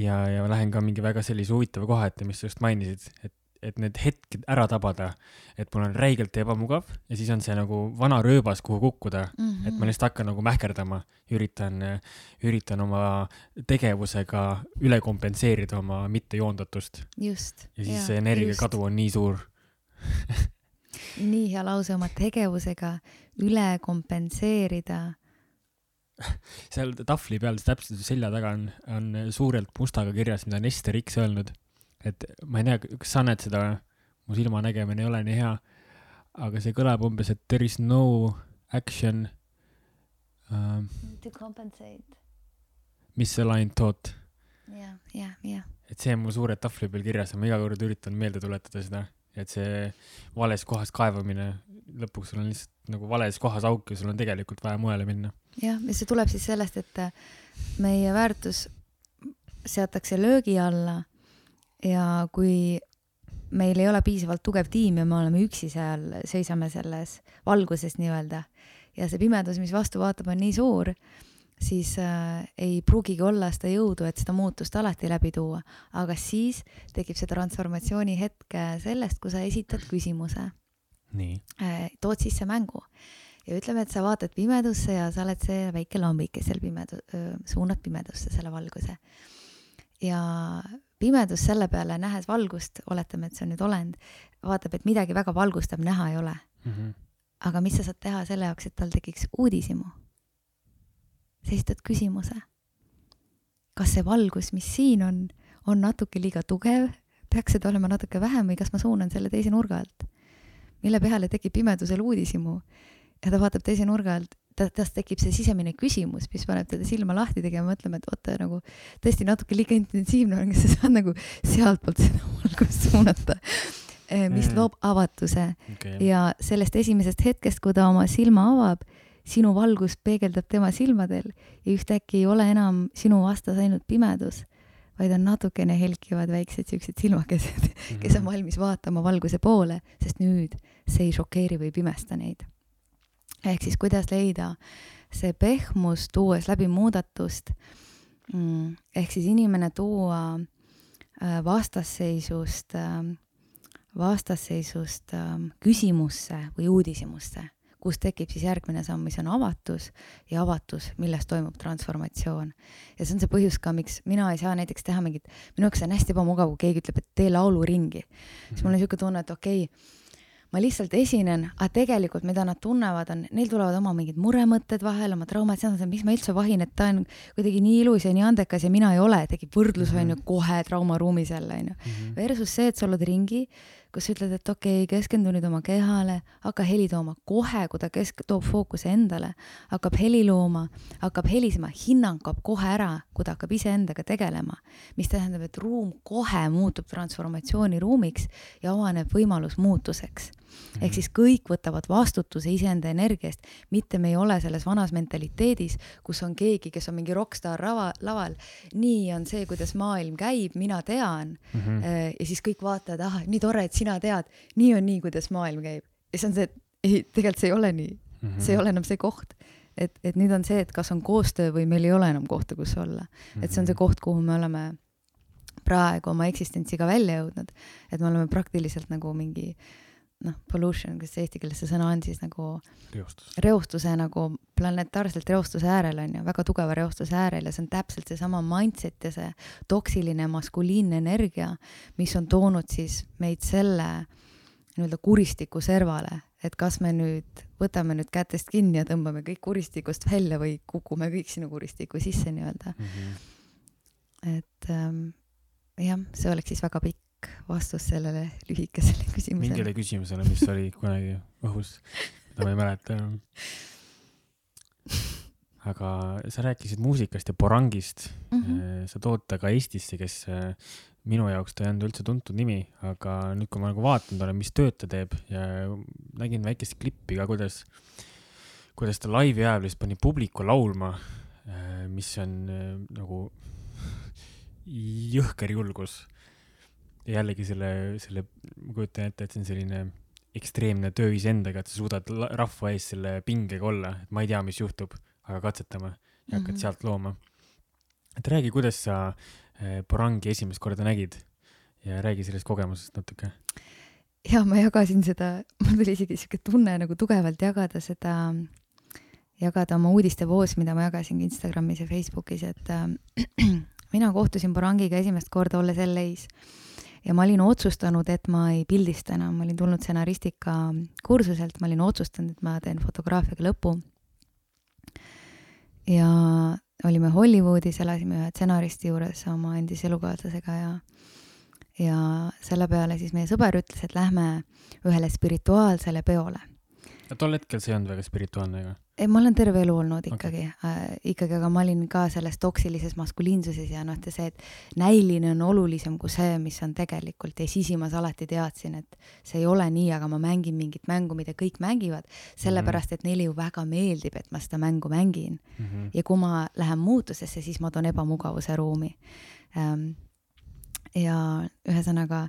ja, ja ma lähen ka mingi väga sellise huvitava koha ette, mis sa just mainisid, et et need hetked ära tabada, et mul on räigelt ebamugav ja siis on see nagu vana rööbas, kuhu kukkuda mm, -hmm. et ma lihtsalt hakkan nagu mähkerdama, üritan, üritan oma tegevusega üle kompenseerida oma mittejoondatust. ja siis see energiakadu on nii suur nii hea lause, oma tegevusega üle kompenseerida seal tahvli peal, täpselt selja taga on, on suurelt mustaga kirjas, mida on Ester X öelnud et ma ei tea, kas sa näed seda, mu silmanägemine ei ole nii hea, aga see kõlab umbes, et there is no action um,. To compensate. Misaligned thought. jah, jah, jah. et see on mul suure tahvli peal kirjas ja ma iga kord üritan meelde tuletada seda, et see vales kohas kaevamine, lõpuks sul on lihtsalt nagu vales kohas auk ja sul on tegelikult vaja mujale minna. jah, ja see tuleb siis sellest, et meie väärtus seatakse löögi alla ja kui meil ei ole piisavalt tugev tiim ja me oleme üksi seal, seisame selles valguses nii-öelda ja see pimedus, mis vastu vaatab, on nii suur, siis äh, ei pruugigi olla seda jõudu, et seda muutust alati läbi tuua, aga siis tekib see transformatsiooni hetk sellest, kui sa esitad küsimuse. äh,. tood sisse mängu ja ütleme, et sa vaatad pimedusse ja sa oled see väike lambike seal pimedu-, suunad pimedusse selle valguse. ja pimedus selle peale, nähes valgust, oletame, et see on nüüd olend, vaatab, et midagi väga valgustav näha ei ole mm. -hmm. aga mis sa saad teha selle jaoks, et tal tekiks uudishimu? sa esitad küsimuse. kas see valgus, mis siin on, on natuke liiga tugev, peaks seda olema natuke vähem või kas ma suunan selle teise nurga alt? mille peale tekib pimedusel uudishimu ja ta vaatab teise nurga alt ta, tast tekib see sisemine küsimus, mis paneb teda silma lahti tegema, mõtlema, et oota nagu tõesti natuke liiga intensiivne on, kas sa saad nagu sealtpoolt seda valgust suunata eh, mis mm. loob avatuse okay. ja sellest esimesest hetkest, kui ta oma silma avab, sinu valgus peegeldab tema silmadel ja ühtäkki ei ole enam sinu vastas ainult pimedus, vaid on natukene helkivad väiksed siuksed silmakesed mm, -hmm. kes on mhm. valmis vaatama valguse poole, sest nüüd see ei šokeeri või pimesta neid ehk siis kuidas leida see pehmus, tuues läbi muudatust, mm, ehk siis inimene tuua äh, vastasseisust, äh, vastasseisust äh, küsimusse või uudishimusse, kus tekib siis järgmine samm, mis on avatus ja avatus, millest toimub transformatsioon. ja see on see põhjus ka, miks mina ei saa näiteks teha mingit, minu jaoks on hästi ebamugav, kui keegi ütleb, et tee lauluringi. siis mul on niisugune tunne, et okei okay,, ma lihtsalt esinen, aga tegelikult, mida nad tunnevad, on, neil tulevad oma mingid muremõtted vahel, oma traumad, siis nad mõtlevad, miks ma üldse vahin, et ta on kuidagi nii ilus ja nii andekas ja mina ei ole, tekib võrdlus on Mhm. ju kohe traumaruumis jälle onju. Versus see, et sa oled ringi, kus ütled, et okei okay,, keskendu nüüd oma kehale, hakka heli tooma kohe, kui ta kesk-, toob fookuse endale, hakkab heli looma, hakkab helisema, hinnang kaob kohe ära, kui ta hakkab iseendaga tegelema. mis tähendab, et ruum kohe muutub transformatsiooniruumiks ja avaneb võimalus muutuseks. Ehk siis kõik võtavad vastutuse iseenda energia eest, mitte me ei ole selles vanas mentaliteedis, kus on keegi, kes on mingi rokkstaar rava, laval. nii on see, kuidas maailm käib, mina tean mm. -hmm. ja siis kõik vaatavad, ah, nii tore, et sina tead, nii on nii, kuidas maailm käib. ja see on see, et ei, tegelikult see ei ole nii mm, -hmm. see ei ole enam see koht. et, et nüüd on see, et kas on koostöö või meil ei ole enam kohta, kus olla. et see on see koht, kuhu me oleme praegu oma eksistentsiga välja jõudnud, et me oleme praktiliselt nagu mingi noh, pollution, kas eesti keeles see sõna on siis nagu reostus. reostuse nagu planetaarselt reostuse äärel on ju, väga tugeva reostuse äärel ja see on täpselt seesama mindset ja see toksiline maskuliinne energia, mis on toonud siis meid selle nii-öelda kuristiku servale, et kas me nüüd võtame nüüd kätest kinni ja tõmbame kõik kuristikust välja või kukume kõik sinna kuristiku sisse nii-öelda mm. -hmm. et ähm, jah, see oleks siis väga pikk vastus sellele lühikesele küsimusele. mingile küsimusele, mis oli kunagi õhus, mida ma ei mäleta enam. aga sa rääkisid muusikast ja Porangist mm. -hmm. sa tood ta ka Eestisse, kes äh, minu jaoks ta ei olnud üldse tuntud nimi, aga nüüd, kui ma nagu vaatanud olen, mis tööd ta teeb ja nägin väikest klippi ka, kuidas, kuidas ta laivi ajal vist pani publiku laulma, äh, mis on nagu jõhker julgus jällegi selle, selle, ma kujutan ette, et see on selline ekstreemne töö iseendaga, et sa suudad rahva ees selle pingega olla, et ma ei tea, mis juhtub, aga katsetame ja hakkad mm -hmm. sealt looma. et räägi, kuidas sa Porangi esimest korda nägid ja räägi sellest kogemusest natuke. ja ma jagasin seda, mul tuli isegi siuke tunne nagu tugevalt jagada seda, jagada oma uudistevoos, mida ma jagasin Instagramis ja Facebookis, et äh, mina kohtusin Porangiga esimest korda olles LA-s ja ma olin otsustanud, et ma ei pildista enam, ma olin tulnud stsenaristika kursuselt, ma olin otsustanud, et ma teen fotograafiaga lõpu. ja olime Hollywoodis, elasime ühe stsenaristi juures oma endise elukaaslasega ja ja selle peale siis meie sõber ütles, et lähme ühele spirituaalsele peole. tol hetkel see ei olnud väga spirituaalne, ega? Ei, ma olen terve elu olnud ikkagi okay. äh,, ikkagi, aga ma olin ka selles toksilises maskuliinsuses ja noh, see, et näiline on olulisem kui see, mis on tegelikult ja sisimas alati teadsin, et see ei ole nii, aga ma mängin mingit mängu, mida kõik mängivad, sellepärast et neile ju väga meeldib, et ma seda mängu mängin mm. -hmm. ja kui ma lähen muutusesse, siis ma toon ebamugavuse ruumi ähm,. ja ühesõnaga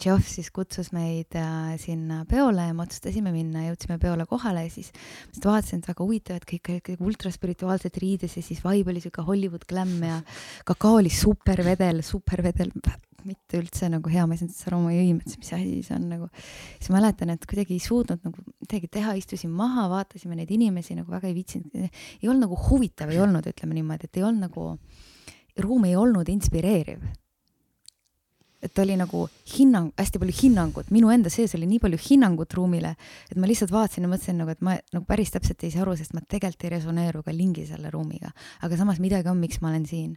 Geoff siis kutsus meid äh, sinna peole ja me otsustasime minna, jõudsime peole kohale ja siis ma lihtsalt vaatasin, et väga huvitav, et kõik olid ultraspirituaalsed riides ja siis vibe oli siuke Hollywood glam ja kakao oli supervedel, supervedel, mitte üldse nagu hea, ma ei saanud aru, ma jõin, mõtlesin, mis asi see on nagu. siis mäletan, et kuidagi ei suutnud nagu midagi teha, istusin maha, vaatasime neid inimesi nagu väga ei viitsinud, ei olnud nagu huvitav, ei olnud, ütleme niimoodi, et ei olnud nagu, ruum ei olnud inspireeriv et oli nagu hinnang, hästi palju hinnangut, minu enda sees oli nii palju hinnangut ruumile, et ma lihtsalt vaatasin ja mõtlesin nagu, et ma nagu päris täpselt ei saa aru, sest ma tegelikult ei resoneeru ka lingi selle ruumiga. aga samas midagi on, miks ma olen siin.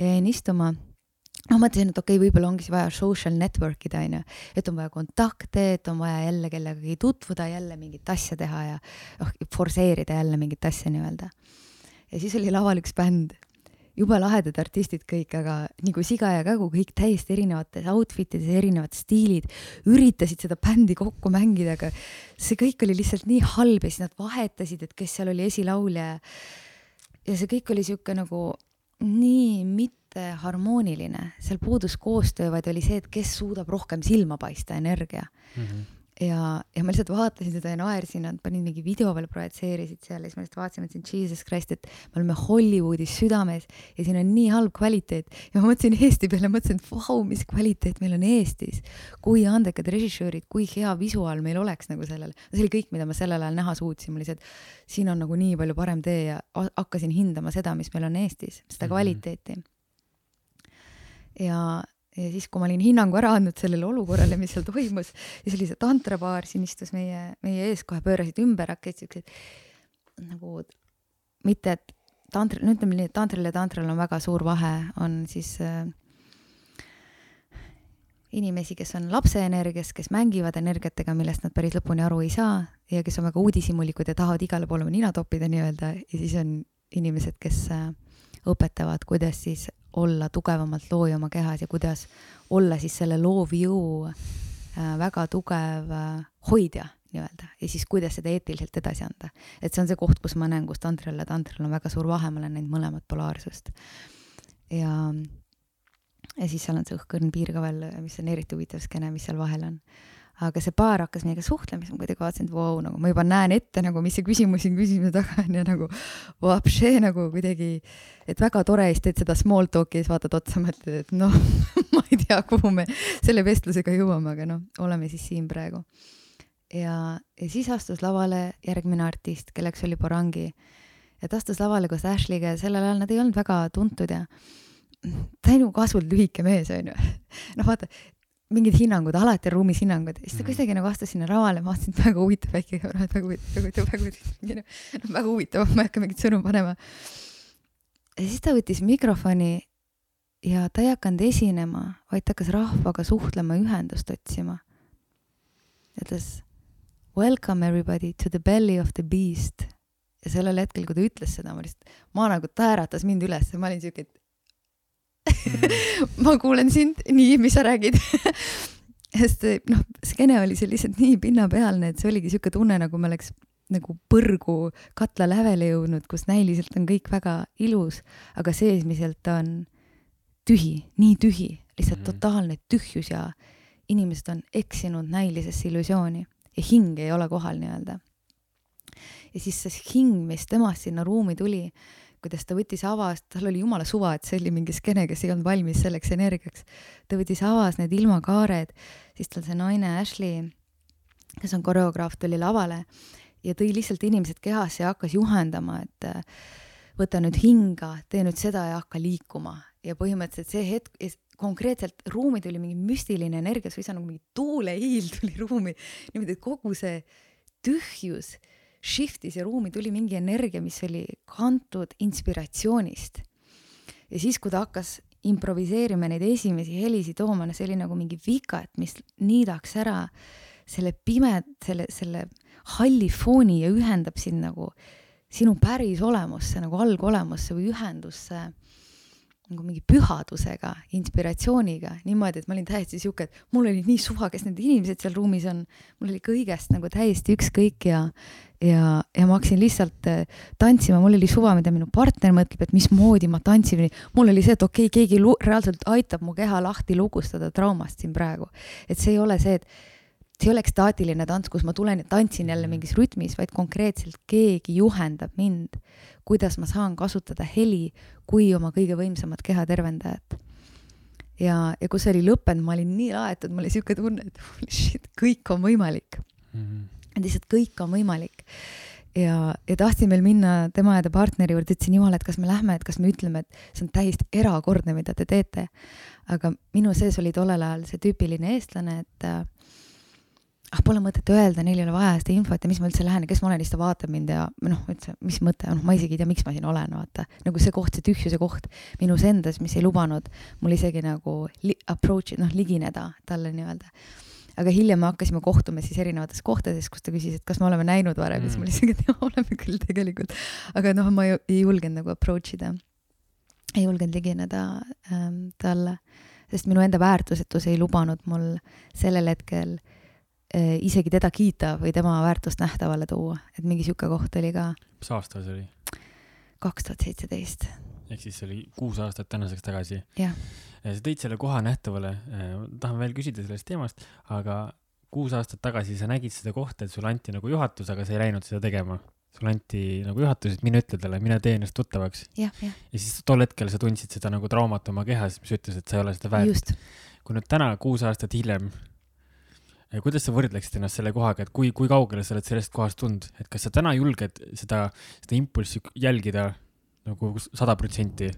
jäin istuma noh, mõtlesin, et okei okay,, võib-olla ongi vaja social network ida, onju, et on vaja kontakte, et on vaja jälle kellegagi tutvuda, jälle mingit asja teha ja noh, forsseerida jälle mingit asja nii-öelda. ja siis oli laval üks bänd jube lahedad artistid kõik, aga nagu siga ja kägu, kõik täiesti erinevates outfit ides, erinevad stiilid, üritasid seda bändi kokku mängida, aga see kõik oli lihtsalt nii halb ja siis nad vahetasid, et kes seal oli esilaulja. ja see kõik oli sihuke nagu nii mitte harmooniline, seal puudus koostöö, vaid oli see, et kes suudab rohkem silma paista, energia mm. -hmm ja, ja ma lihtsalt vaatasin seda ja naersin, nad panid mingi video veel projitseerisid seal ja siis ma lihtsalt vaatasin, mõtlesin, jesus christ, et me oleme Hollywoodis südames ja siin on nii halb kvaliteet. ja ma mõtlesin Eesti peale, mõtlesin, et vau, mis kvaliteet meil on Eestis. kui andekad režissöörid, kui hea visuaal meil oleks nagu sellel. see oli kõik, mida ma sellel ajal näha suutsin, ma lihtsalt, siin on nagu nii palju parem tee ja hakkasin hindama seda, mis meil on Eestis, seda kvaliteeti. ja ja siis, kui ma olin hinnangu ära andnud sellele olukorrale, mis seal toimus, siis oli see tantrapaar, siin istus meie, meie ees, kohe pöörasid ümber, hakkasid siuksed nagu mitte, et tantri, no ütleme nii, et tantril ja tantral on väga suur vahe, on siis äh, inimesi, kes on lapse energias, kes mängivad energiatega, millest nad päris lõpuni aru ei saa ja kes on väga uudishimulikud ja tahavad igale poole nina toppida nii-öelda ja siis on inimesed, kes äh, õpetavad, kuidas siis olla tugevamalt looja oma kehas ja kuidas olla siis selle loovjõu äh, väga tugev äh, hoidja nii-öelda ja siis kuidas seda eetiliselt edasi anda. et see on see koht, kus ma näen, kus tantril ja tantril on väga suur vahe, ma olen näinud mõlemat polaarsust. ja, ja siis seal on see õhkõrn piir ka veel, mis on eriti huvitav skeene, mis seal vahel on aga see paar hakkas meiega suhtlema, siis ma kuidagi vaatasin, et vau nagu ma juba näen ette nagu, mis see küsimus siin küsimuse taga on ja nagu vapšee nagu kuidagi, et väga tore, siis teed seda small talk'i ja siis vaatad otsa, mõtled, et noh ma ei tea, kuhu me selle vestlusega jõuame, aga noh, oleme siis siin praegu. ja, ja siis astus lavale järgmine artist, kelleks oli Borangi. ja ta astus lavale koos Ashley'ga ja sellel ajal nad ei olnud väga tuntud ja ta nagu kasvult lühike mees, onju. noh, vaata, mingid hinnangud, alati on ruumis hinnangud siis ta Mhm. kuidagi nagu astus sinna lavale, ma vaatasin, et väga huvitav väike kamera, et väga huvitav, väga huvitav, väga huvitav, noh, väga huvitav, ma ei hakka mingit sõnu panema. ja siis ta võttis mikrofoni ja ta ei hakanud esinema, vaid ta hakkas rahvaga suhtlema, ühendust otsima. ütles welcome everybody to the belly of the beast. ja sellel hetkel, kui ta ütles seda, ma lihtsalt, ma nagu, ta äratas mind üles ja ma olin siuke, et ma kuulen sind, nii, mis sa räägid sest noh, skeene oli seal lihtsalt nii pinnapealne, et see oligi siuke tunne, nagu me oleks nagu põrgu katla lävele jõudnud, kus näiliselt on kõik väga ilus, aga seesmiselt on tühi, nii tühi, lihtsalt Mhm. totaalne tühjus ja inimesed on eksinud näilisesse illusiooni ja hing ei ole kohal nii-öelda. ja siis see hing, mis temast sinna ruumi tuli, kuidas ta võttis, avas, tal oli jumala suva, et see oli mingi skeene, kes ei olnud valmis selleks energiaks. ta võttis, avas need ilmakaared, siis tal see naine Ashley, kes on koreograaf, tuli lavale ja tõi lihtsalt inimesed kehasse ja hakkas juhendama, et äh, võta nüüd hinga, tee nüüd seda ja hakka liikuma. ja põhimõtteliselt see hetk, konkreetselt ruumi tuli mingi müstiline energia, suisa nagu mingi tuulehiil tuli ruumi, niimoodi, et kogu see tühjus shift'is ja ruumi tuli mingi energia, mis oli kantud inspiratsioonist. ja siis, kui ta hakkas improviseerima neid esimesi helisid tooma, no see oli nagu mingi vikat, mis niidaks ära selle pime, selle, selle halli fooni ja ühendab sind nagu sinu päris olemusse nagu algolemusse või ühendusse nagu mingi pühadusega, inspiratsiooniga, niimoodi, et ma olin täiesti sihuke, et mul oli nii suva, kes need inimesed seal ruumis on, mul oli kõigest nagu täiesti ükskõik ja ja, ja ma hakkasin lihtsalt äh, tantsima, mul oli suva, mida minu partner mõtleb, et mismoodi ma tantsin. mul oli see, et okei okay,, keegi lu- reaalselt aitab mu keha lahti lugustada traumast siin praegu. et see ei ole see, et see ei ole ekstaatiline tants, kus ma tulen ja tantsin jälle mingis rütmis, vaid konkreetselt keegi juhendab mind, kuidas ma saan kasutada heli kui oma kõige võimsamat kehatervendajat. ja, ja kui see oli lõppenud, ma olin nii laetud, mul oli siuke tunne, et holy shit, kõik on võimalik Mhm. et lihtsalt kõik on võimalik. ja, ja tahtsin veel minna tema ja ta partneri juurde, ütlesin jumal, et kas me lähme, et kas me ütleme, et see on täiesti erakordne, mida te teete. aga minu sees oli tollel ajal see tüüpiline eestlane, et äh, ah, pole mõtet öelda, neil ei ole vaja seda infot ja mis ma üldse lähen ja kes ma olen, siis ta vaatab mind ja noh, üldse, mis mõte, noh, ma isegi ei tea, miks ma siin olen, vaata. nagu see koht, see tühjuse koht minus endas, mis ei lubanud mul isegi nagu li approach, noh, ligineda talle nii-öelda aga hiljem me hakkasime kohtuma siis erinevates kohtades, kus ta küsis, et kas me oleme näinud varem ja siis ma olin siuke, et jah, oleme küll tegelikult. aga noh, ma ei, ei julgenud nagu approach ida. ei julgenud ligineda ähm, talle, sest minu enda väärtusetus ei lubanud mul sellel hetkel isegi teda kiita või tema väärtust nähtavale tuua, et mingi sihuke koht oli ka mis aasta see oli? kaks tuhat seitseteist, ehk siis see oli kuus aastat tänaseks tagasi. sa tõid selle koha nähtavale, tahan veel küsida sellest teemast, aga kuus aastat tagasi sa nägid seda kohta, et sulle anti nagu juhatus, aga sa ei läinud seda tegema. sulle anti nagu juhatus, et mine ütle talle, mine tee ennast tuttavaks. jah, ja siis tol hetkel sa tundsid seda nagu traumat oma kehas, mis ütles, et sa ei ole seda väärt. kui nüüd täna, kuus aastat hiljem, kuidas sa võrdleksid ennast selle kohaga, et kui, kui kaugele sa oled sellest kohast tulnud, et kas sa täna julged seda, seda impulssi jälgida nagu sada protsenti?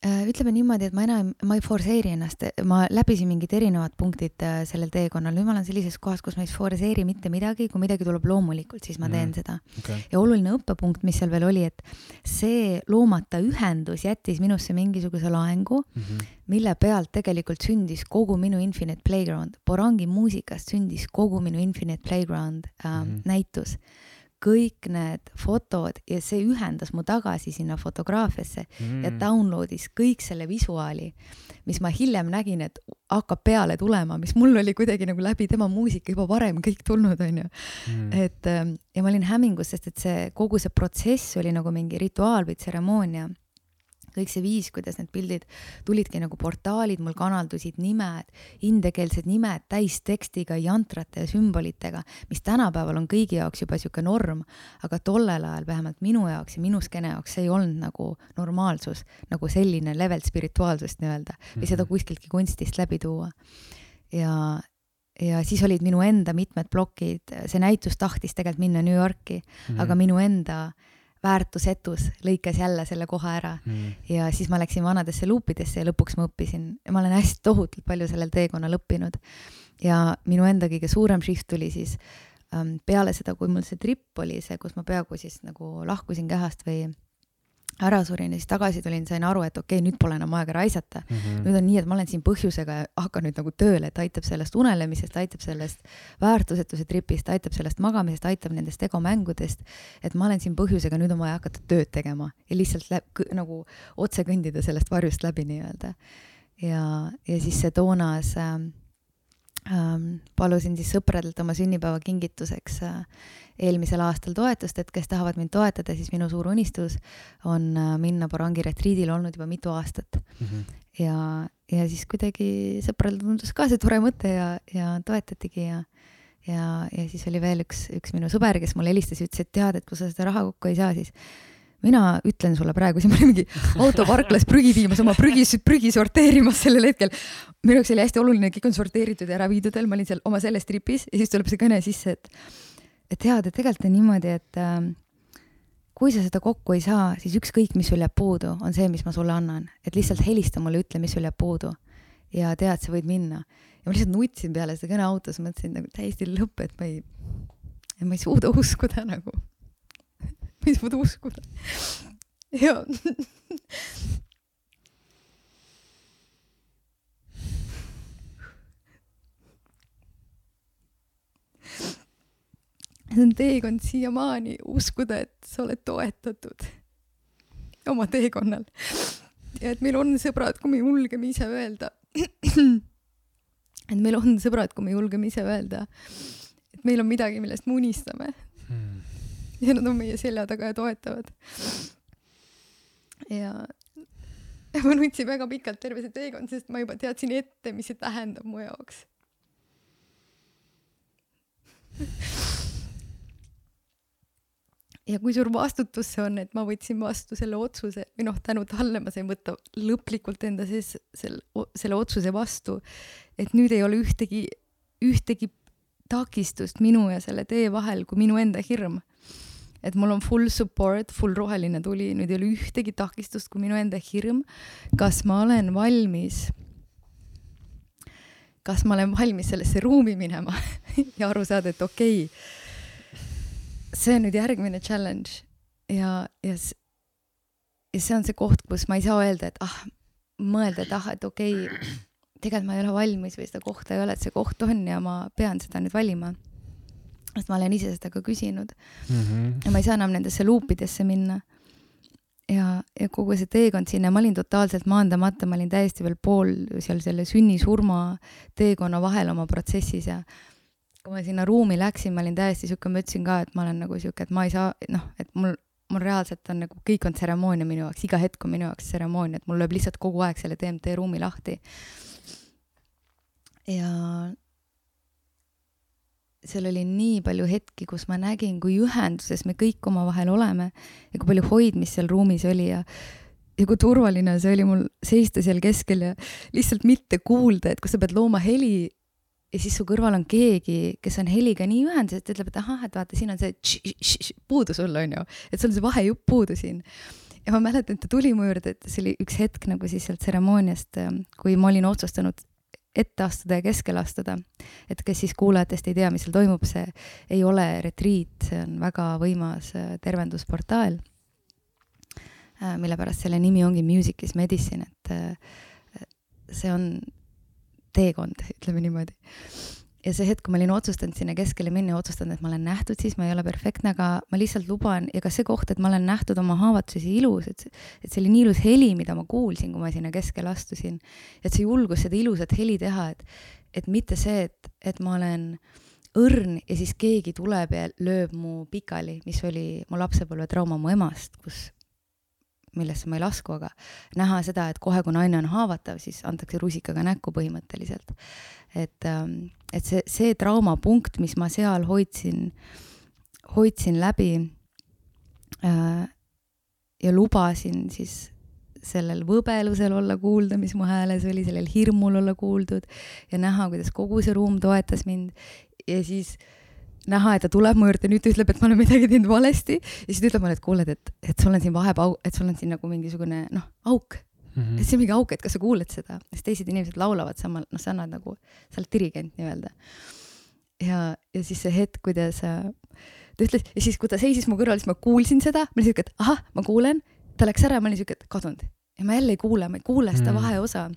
Äh, ütleme niimoodi, et ma enam, ma ei forsseeri ennast, ma läbisin mingid erinevad punktid äh, sellel teekonnal, nüüd ma olen sellises kohas, kus ma ei forsseeri mitte midagi, kui midagi tuleb loomulikult, siis ma teen mm. seda. Okay.. ja oluline õppepunkt, mis seal veel oli, et see loomata ühendus jättis minusse mingisuguse laengu mm, -hmm. mille pealt tegelikult sündis kogu minu Infinite Playground, Borangi muusikast sündis kogu minu Infinite Playground ähm, mm -hmm. näitus kõik need fotod ja see ühendas mu tagasi sinna fotograafiasse mm. ja download'is kõik selle visuaali, mis ma hiljem nägin, et hakkab peale tulema, mis mul oli kuidagi nagu läbi tema muusika juba varem kõik tulnud, onju. Mm.. et ähm, ja ma olin hämmingus, sest et see kogu see protsess oli nagu mingi rituaal või tseremoonia kõik see viis, kuidas need pildid tulidki nagu portaalid, mul kanaldusid nimed, indekeelsed nimed täistekstiga, jantrate ja sümbolitega, mis tänapäeval on kõigi jaoks juba sihuke norm, aga tollel ajal vähemalt minu jaoks ja minu skeene jaoks see ei olnud nagu normaalsus, nagu selline level spirituaalsust nii-öelda või seda mhm. kuskiltki kunstist läbi tuua. ja, ja siis olid minu enda mitmed plokid, see näitus tahtis tegelikult minna New Yorki mm, -hmm. aga minu enda äh, väärtusetus lõikas jälle selle koha ära mm. ja siis ma läksin vanadesse luupidesse ja lõpuks ma õppisin, ma olen hästi tohutult palju sellel teekonnal õppinud. ja minu enda kõige suurem shift tuli siis ähm, peale seda, kui mul see trip oli see, kus ma peaaegu siis nagu lahkusin kehast või ära surin ja siis tagasi tulin, sain aru, et okei okay,, nüüd pole enam aega raisata mm. -hmm. nüüd on nii, et ma olen siin põhjusega ja hakkan nüüd nagu tööle, et aitab sellest unelemisest, aitab sellest väärtusetuse tripist, aitab sellest magamisest, aitab nendest egomängudest. et ma olen siin põhjusega, nüüd on vaja hakata tööd tegema ja lihtsalt läb, nagu otse kõndida sellest varjust läbi nii-öelda. ja, ja siis see toonas äh, ähm, palusin siis sõpradelt oma sünnipäeva kingituseks äh, eelmisel aastal toetust, et kes tahavad mind toetada, siis minu suur unistus on äh, minna Borangi retriidile olnud juba mitu aastat mm. -hmm. ja, ja siis kuidagi sõpradele tundus ka see tore mõte ja, ja toetatigi ja ja, ja siis oli veel üks, üks minu sõber, kes mulle helistas ja ütles, et tead, et kui sa seda raha kokku ei saa, siis mina ütlen sulle praegu, siin ma olin mingi autoparklas prügi viimas, oma prügi, prügi sorteerimas sellel hetkel. minu jaoks oli hästi oluline, kõik on sorteeritud ja ära viidud veel, ma olin seal oma selles tripis ja siis tuleb see kõne sisse, et et tead, et tegelikult on niimoodi, et äh, kui sa seda kokku ei saa, siis ükskõik, mis sul jääb puudu, on see, mis ma sulle annan, et lihtsalt helista mulle, ütle, mis sul jääb puudu ja tead, sa võid minna. ja ma lihtsalt nutsin peale seda kõne autos, mõtlesin nagu täiesti lõpp, et ma ei, ma ei suuda uskuda nagu. ma ei suuda uskuda. ja see on teekond siiamaani uskuda, et sa oled toetatud oma teekonnal. ja et meil on sõbrad, kui me julgeme ise öelda. et meil on sõbrad, kui me julgeme ise öelda, et meil on midagi, millest me unistame hmm.. ja nad on meie selja taga ja toetavad. ja ma nutsin väga pikalt terve see teekond, sest ma juba teadsin ette, mis see tähendab mu jaoks ja kui suur vastutus see on, et ma võtsin vastu selle otsuse või noh, tänu talle ma sain võtta lõplikult enda sees selle, selle otsuse vastu. et nüüd ei ole ühtegi, ühtegi takistust minu ja selle tee vahel kui minu enda hirm. et mul on full support, full roheline tuli, nüüd ei ole ühtegi takistust kui minu enda hirm. kas ma olen valmis? kas ma olen valmis sellesse ruumi minema ja aru saada, et okei okay, see on nüüd järgmine challenge ja, ja, ja see on see koht, kus ma ei saa öelda, et ah, mõelda, et ah, et okei okay,, tegelikult ma ei ole valmis või seda kohta ei ole, et see koht on ja ma pean seda nüüd valima. sest ma olen ise seda ka küsinud mm. -hmm. ja ma ei saa enam nendesse luupidesse minna. ja, ja kogu see teekond sinna, ma olin totaalselt maandamata, ma olin täiesti veel pool seal selle sünni-surma teekonna vahel oma protsessis ja kui ma sinna ruumi läksin, ma olin täiesti sihuke, ma ütlesin ka, et ma olen nagu sihuke, et ma ei saa, noh, et mul, mul reaalselt on nagu kõik on tseremoonia minu jaoks, iga hetk on minu jaoks tseremoonia, et mul lööb lihtsalt kogu aeg selle DMT ruumi lahti. ja seal oli nii palju hetki, kus ma nägin, kui ühenduses me kõik omavahel oleme ja kui palju hoidmist seal ruumis oli ja ja kui turvaline see oli mul seista seal keskel ja lihtsalt mitte kuulda, et kui sa pead looma heli ja siis su kõrval on keegi, kes on heliga nii ühenduses, et ütleb, et ahah, et vaata, siin on see tš, tš, tš, puudu sul on ju, et sul on see vahejupp puudu siin. ja ma mäletan, et ta tuli mu juurde, et see oli üks hetk nagu siis sealt tseremooniast, ähm, kui ma olin otsustanud ette astuda ja keskele astuda. et kes siis kuulajatest ei tea, mis seal toimub, see ei ole retriit, see on väga võimas äh, tervendusportaal, äh, mille pärast selle nimi ongi Music is medicine, et äh, see on teekond, ütleme niimoodi ja see hetk, kui ma olin otsustanud sinna keskele minna ja otsustanud, et ma olen nähtud, siis ma ei ole perfektne, aga ma lihtsalt luban ja ka see koht, et ma olen nähtud oma haavatusi ilus, et, et see oli nii ilus heli, mida ma kuulsin, kui ma sinna keskele astusin. et see julgus seda ilusat heli teha, et, et mitte see, et, et ma olen õrn ja siis keegi tuleb ja lööb mu pikali, mis oli mu lapsepõlvetrauma mu emast, kus millesse ma ei lasku, aga näha seda, et kohe, kui naine on haavatav, siis antakse rusikaga näkku põhimõtteliselt. et, ähm, et see, see traumapunkt, mis ma seal hoidsin, hoidsin läbi äh, ja lubasin siis sellel võbelusel olla kuulda, mis mu hääles oli, sellel hirmul olla kuuldud ja näha, kuidas kogu see ruum toetas mind ja siis äh, näha, et ta tuleb mu juurde, nüüd ta ütleb, et ma olen midagi teinud valesti ja siis ta ütleb mulle, et kuule, et, et sul on siin vahepau-, et sul on siin nagu mingisugune noh, auk mm. -hmm. et see on mingi auk, et kas sa kuuled seda, siis teised inimesed laulavad samal, noh, sa annad nagu, sa oled dirigent nii-öelda. ja, ja siis see hetk, kuidas ta ütles ja siis, kui ta seisis mu kõrval, siis ma kuulsin seda, ma olin siuke, et ahah, ma kuulen, ta läks ära ma olin siuke, et kadunud ja ma jälle ei kuule, ma ei kuule seda mm -hmm. vaheosa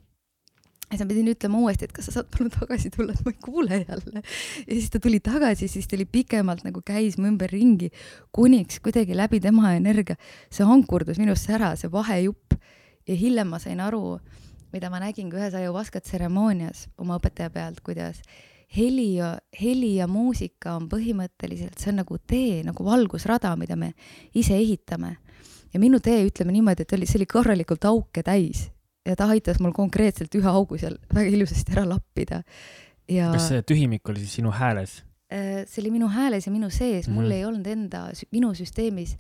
siis ma pidin ütlema uuesti, et kas sa saad palun tagasi tulla, et ma ei kuule jälle. ja siis ta tuli tagasi, siis ta oli pikemalt nagu käis mu ümberringi, kuniks kuidagi läbi tema energia see ankurdus minusse ära, see vahejupp. ja hiljem ma sain aru, mida ma nägin ka ühes ajuvaskat tseremoonias oma õpetaja pealt, kuidas heli ja, heli ja muusika on põhimõtteliselt, see on nagu tee, nagu valgusrada, mida me ise ehitame. ja minu tee, ütleme niimoodi, et oli, see oli korralikult auke täis ja ta aitas mul konkreetselt ühe augu seal väga ilusasti ära lappida. ja. kas see tühimik oli siis sinu hääles? Äh, see oli minu hääles ja minu sees mm, -hmm. mul ei olnud enda, minu süsteemis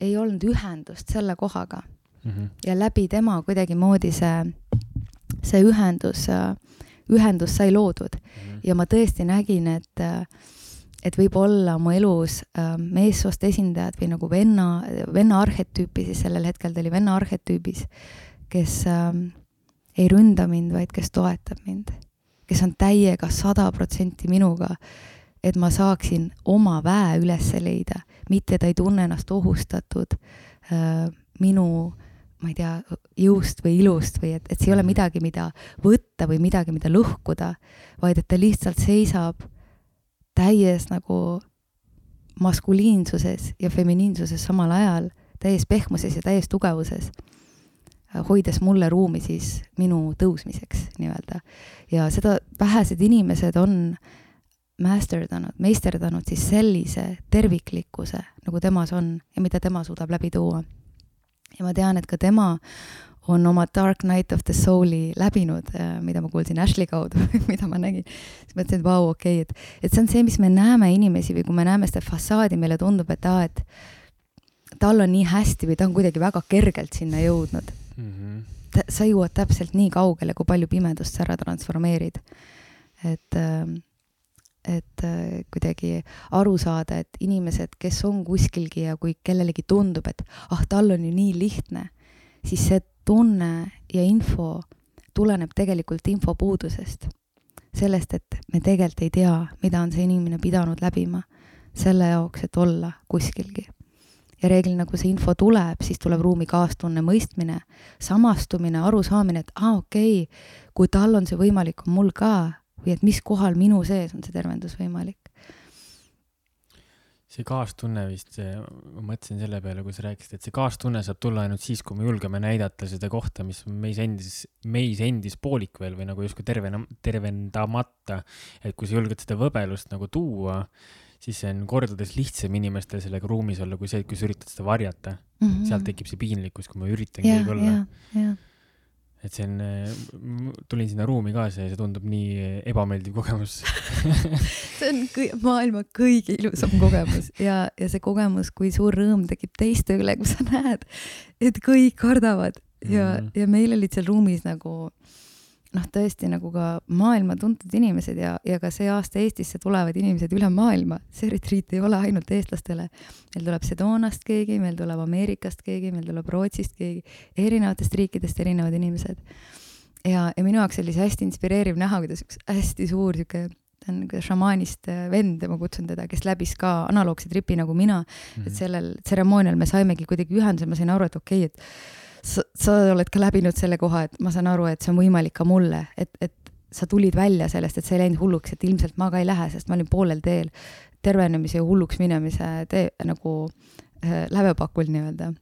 ei olnud ühendust selle kohaga mm. -hmm. ja läbi tema kuidagimoodi see, see ühendus, ühendus sai loodud mm. -hmm. ja ma tõesti nägin, et et võib-olla mu elus äh, meessoost esindajad või nagu venna, venna arhetüüpi, siis sellel hetkel ta oli venna arhetüübis kes äh, ei ründa mind, vaid kes toetab mind, kes on täiega sada protsenti minuga, et ma saaksin oma väe üles leida, mitte ta ei tunne ennast ohustatud äh, minu ma ei tea, jõust või ilust või et, et see ei ole midagi, mida võtta või midagi, mida lõhkuda, vaid et ta lihtsalt seisab täies nagu maskuliinsuses ja feminiinsuses samal ajal, täies pehmuses ja täies tugevuses hoides mulle ruumi siis minu tõusmiseks nii-öelda. ja seda vähesed inimesed on masterdanud, meisterdanud siis sellise terviklikkuse, nagu temas on ja mida tema suudab läbi tuua. ja ma tean, et ka tema on oma Dark Night of the Soul'i läbinud, äh, mida ma kuulsin Ashley kaudu mida ma nägin. siis mõtlesin, et vau, okei okay,, et, et see on see, mis me näeme inimesi või kui me näeme seda fassaadi, meile tundub, et aa, et tal on nii hästi või ta on kuidagi väga kergelt sinna jõudnud mm. -hmm. sa jõuad täpselt nii kaugele, kui palju pimedust sa ära transformeerid. et, ähm, et äh, kuidagi aru saada, et inimesed, kes on kuskilgi ja kui kellelegi tundub, et ah, tal on ju nii lihtne, siis see tunne ja info tuleneb tegelikult infopuudusest. sellest, et me tegelikult ei tea, mida on see inimene pidanud läbima selle jaoks, et olla kuskilgi ja reeglina, kui see info tuleb, siis tuleb ruumi kaastunne, mõistmine, samastumine, arusaamine, et aa ah,, okei okay,, kui tal on see võimalik, on mul ka või et mis kohal minu sees on see tervendus võimalik. see kaastunne vist, ma mõtlesin selle peale, kui sa rääkisid, et see kaastunne saab tulla ainult siis, kui me julgeme näidata seda kohta, mis meis endis, meis endis poolik veel või nagu justkui tervena, tervendamata. et kui sa julged seda võbelust nagu tuua siis see on kordades lihtsam inimestel sellega ruumis olla, kui see, kui sa üritad seda varjata mm. -hmm. sealt tekib see piinlikkus, kui ma üritan keegi olla. et see on, tulin sinna ruumi kaasa ja see tundub nii ebameeldiv kogemus see on kõi, maailma kõige ilusam kogemus ja, ja see kogemus, kui suur rõõm tekib teiste üle, kui sa näed, et kõik kardavad ja mm, -hmm. ja meil olid seal ruumis nagu noh, tõesti nagu ka maailma tuntud inimesed ja, ja ka see aasta Eestisse tulevad inimesed üle maailma, see retriit ei ole ainult eestlastele. meil tuleb Sedoonast keegi, meil tuleb Ameerikast keegi, meil tuleb Rootsist keegi, erinevatest riikidest erinevad inimesed. ja, ja minu jaoks oli see hästi inspireeriv näha, kuidas üks hästi suur sihuke ta on šamaanist äh, vend, ma kutsun teda, kes läbis ka analoogse tripi nagu mina mm, -hmm. et mhm. sellel tseremoonial me saimegi kuidagi ühenduse, ma sain aru, et okei okay,, et sa, sa oled ka läbinud selle koha, et ma saan aru, et see on võimalik ka mulle, et, et sa tulid välja sellest, et sa ei läinud hulluks, et ilmselt ma ka ei lähe, sest ma olin poolel teel tervenemise ja hulluks minemise tee nagu äh, lävepakul nii-öelda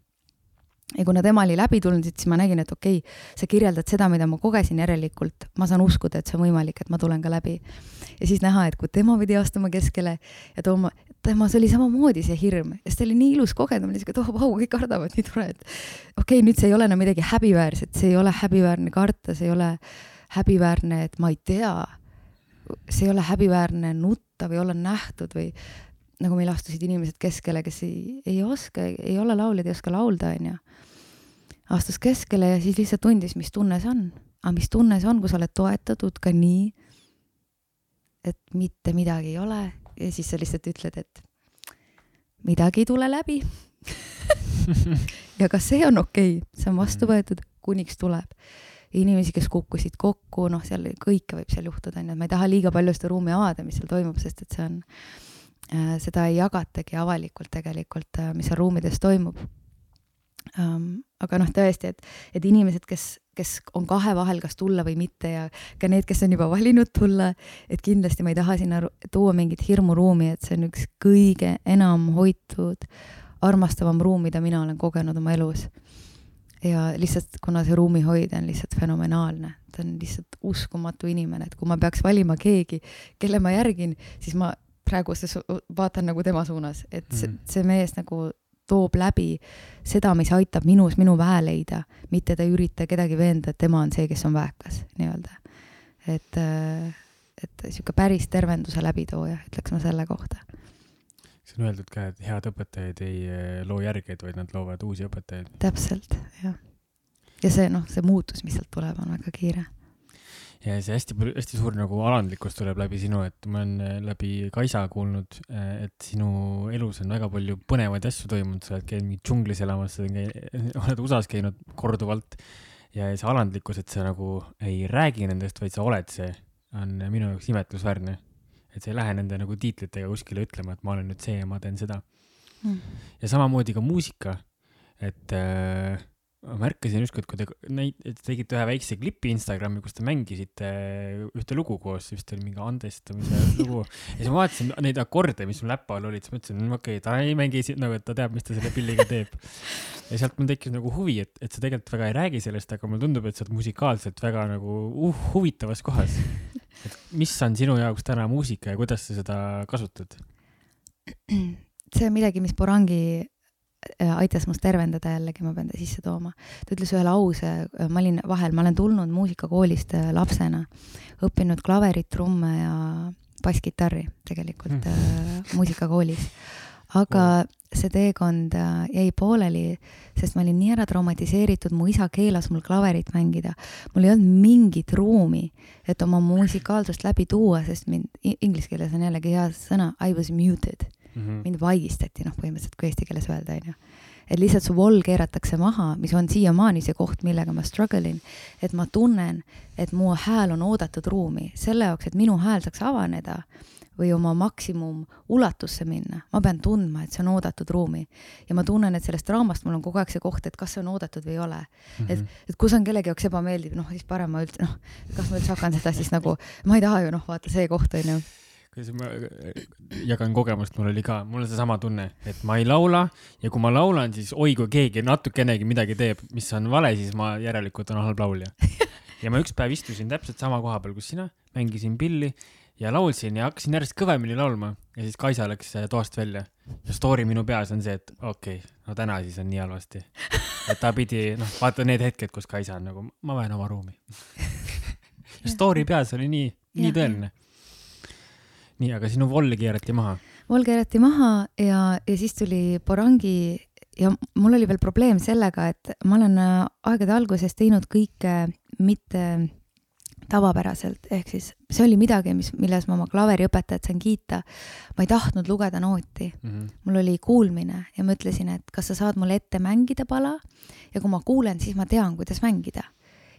ja kuna tema oli läbi tulnud, siis ma nägin, et okei okay,, sa kirjeldad seda, mida ma kogesin, järelikult ma saan uskuda, et see on võimalik, et ma tulen ka läbi. ja siis näha, et kui tema pidi astuma keskele ja tooma, temas oli samamoodi see hirm, sest see oli nii ilus kogemine, siuke, et oh vau, kõik kardavad, nii tore, et okei okay,, nüüd see ei ole enam midagi häbiväärset, see ei ole häbiväärne karta, see ei ole häbiväärne, et ma ei tea. see ei ole häbiväärne nutta või olla nähtud või nagu meil astusid inimesed keskele, kes ei, ei oska, ei ole lauljad, ei oska laulda, onju. astus keskele ja siis lihtsalt tundis, mis tunne see on. aga mis tunne see on, kui sa oled toetatud ka nii, et mitte midagi ei ole ja siis sa lihtsalt ütled, et midagi ei tule läbi ja ka see on okei okay., see on vastu mm. võetud, kuniks tuleb. inimesi, kes kukkusid kokku, noh, seal kõike võib seal juhtuda, onju, et ma ei taha liiga palju seda ruumi avada, mis seal toimub, sest et see on seda ei jagatagi avalikult tegelikult, äh, mis seal ruumides toimub um,. aga noh, tõesti, et, et inimesed, kes, kes on kahe vahel, kas tulla või mitte ja ka need, kes on juba valinud tulla, et kindlasti ma ei taha sinna tuua mingit hirmuruumi, et see on üks kõige enam hoitud, armastavam ruum, mida mina olen kogenud oma elus. ja lihtsalt, kuna see ruumihoidja on lihtsalt fenomenaalne, ta on lihtsalt uskumatu inimene, et kui ma peaks valima keegi, kelle ma järgin, siis ma praegu vaatan nagu tema suunas, et see, mm. see mees nagu toob läbi seda, mis aitab minus minu väe leida, mitte ta ei ürita kedagi veenda, et tema on see, kes on väekas nii-öelda. et, et sihuke päris tervenduse läbitooja, ütleks ma selle kohta. see on öeldud ka, et head õpetajad ei eh, loo järgeid, vaid nad loovad uusi õpetajaid. täpselt, jah. ja see noh, see muutus, mis sealt tuleb, on väga kiire ja see hästi, hästi suur nagu alandlikkus tuleb läbi sinu, et ma olen äh, läbi Kaisa kuulnud, äh, et sinu elus on väga palju põnevaid asju toimunud, sa oled käinud mingi džunglis elamas, oled USA-s käinud korduvalt. Ja see alandlikkus, et sa nagu ei räägi nendest, vaid sa oled see, on minu jaoks imetlusväärne. et sa ei lähe nende nagu tiitlitega kuskile ütlema, et ma olen nüüd see ja ma teen seda. Mm.. ja samamoodi ka muusika, et äh, ma märkasin ükskord, kui te neid, tegite ühe väikse klipi Instagrami, kus te mängisite ühte lugu koos, vist oli mingi andestamise lugu. ja siis ma vaatasin neid akorde, mis mul läpa all olid, siis mõtlesin, okei okay,, ta ei mängi nagu, et ta teab, mis ta selle pilliga teeb. ja sealt mul tekkis nagu huvi, et, et sa tegelikult väga ei räägi sellest, aga mulle tundub, et sa oled musikaalselt väga nagu uh, huvitavas kohas. et mis on sinu jaoks täna muusika ja kuidas sa seda kasutad? see on midagi, mis Borangi Äh, aitas must tervendada jällegi, ma pean ta sisse tooma. ta ütles ühe lause, äh, ma olin vahel, ma olen tulnud muusikakoolist äh, lapsena, õppinud klaverit, trumme ja basskitarri tegelikult mm. äh, muusikakoolis. aga see teekond äh, jäi pooleli, sest ma olin nii ära traumatiseeritud, mu isa keelas mul klaverit mängida. mul ei olnud mingit ruumi, et oma musikaalsust läbi tuua, sest mind, inglise keeles on jällegi hea sõna, I was muted mm. -hmm. mind vaigistati, noh, põhimõtteliselt kui eesti keeles öelda, onju. et lihtsalt su vool keeratakse maha, mis on siiamaani see koht, millega ma struggle in, et ma tunnen, et mu hääl on oodatud ruumi, selle jaoks, et minu hääl saaks avaneda või oma maksimum ulatusse minna, ma pean tundma, et see on oodatud ruumi. ja ma tunnen, et sellest draamast mul on kogu aeg see koht, et kas see on oodatud või ei ole mm. -hmm. et, et kui see on kellegi jaoks ebameeldiv, noh, siis parem ma üldse, noh, kas ma üldse hakkan seda siis nagu, ma ei taha ju, noh, vaata see koht on ju kuidas ma äh, jagan kogemust, mul oli ka, mul on seesama tunne, et ma ei laula ja kui ma laulan, siis oi kui keegi natukenegi midagi teeb, mis on vale, siis ma järelikult olen halb laulja. ja ma üks päev istusin täpselt sama koha peal, kus sina, mängisin pilli ja laulsin ja hakkasin järjest kõvemini laulma ja siis Kaisa läks äh, toast välja ja story minu peas on see, et okei okay,, no täna siis on nii halvasti. et ta pidi, noh, vaata need hetked, kus Kaisa on nagu, ma vajan oma ruumi story peas oli nii, nii tõeline nii, aga sinu voll keerati maha? voll keerati maha ja, ja siis tuli Borangi ja mul oli veel probleem sellega, et ma olen äh, aegade alguses teinud kõike mitte tavapäraselt, ehk siis see oli midagi, mis, milles ma oma klaveriõpetajat sain kiita. ma ei tahtnud lugeda nooti mm, -hmm. mul oli kuulmine ja ma ütlesin, et kas sa saad mulle ette mängida pala ja kui ma kuulen, siis ma tean, kuidas mängida.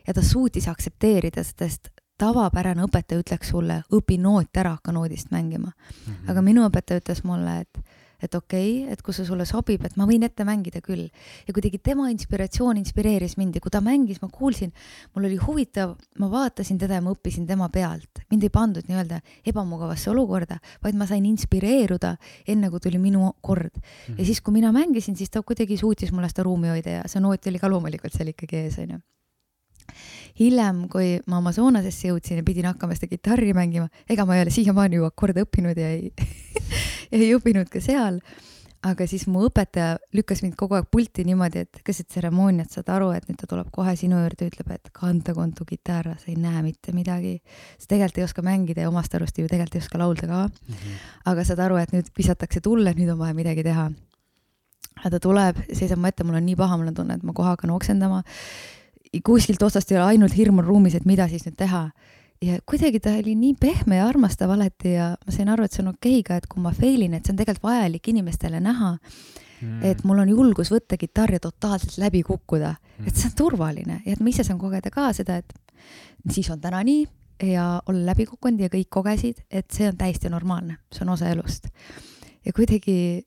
ja ta suutis aktsepteerida, sest tavapärane õpetaja ütleks sulle, õpi noot ära, hakka noodist mängima mm. -hmm. aga minu õpetaja ütles mulle, et et okei okay,, et kui see sulle sobib, et ma võin ette mängida küll. ja kuidagi tema inspiratsioon inspireeris mind ja kui ta mängis, ma kuulsin, mul oli huvitav, ma vaatasin teda ja ma õppisin tema pealt. mind ei pandud nii-öelda ebamugavasse olukorda, vaid ma sain inspireeruda enne, kui tuli minu kord mm. -hmm. ja siis, kui mina mängisin, siis ta kuidagi suutis mulle seda ruumi hoida ja see noot oli ka loomulikult seal ikkagi ees, onju hiljem, kui ma Amazonasesse jõudsin ja pidin hakkama seda kitarri mängima, ega ma ei ole siiamaani ju akorde õppinud ja ei ei õppinud ka seal. aga siis mu õpetaja lükkas mind kogu aeg pulti niimoodi, et keset tseremooniat saad aru, et nüüd ta tuleb kohe sinu juurde, ütleb, et kanta kontu kitarra, sa ei näe mitte midagi. sa tegelikult ei oska mängida ja omast arust ju tegelikult ei oska laulda ka mm. -hmm. aga saad aru, et nüüd visatakse tulle, nüüd on vaja midagi teha. ja ta tuleb, seisab mu ette, mul on nii paha, mul on tunne, et ma kohe hakkan oksendama kuskilt otsast ei ole, ainult hirm on ruumis, et mida siis nüüd teha. ja kuidagi ta oli nii pehme ja armastav alati ja ma sain aru, et see on okei okay ka, et kui ma fail in, et see on tegelikult vajalik inimestele näha mm.. et mul on julgus võtta kitarr ja totaalselt läbi kukkuda mm., et see on turvaline ja et ma ise saan kogeda ka seda, et siis on täna nii ja olla läbi kukkunud ja kõik kogesid, et see on täiesti normaalne, see on osa elust. ja kuidagi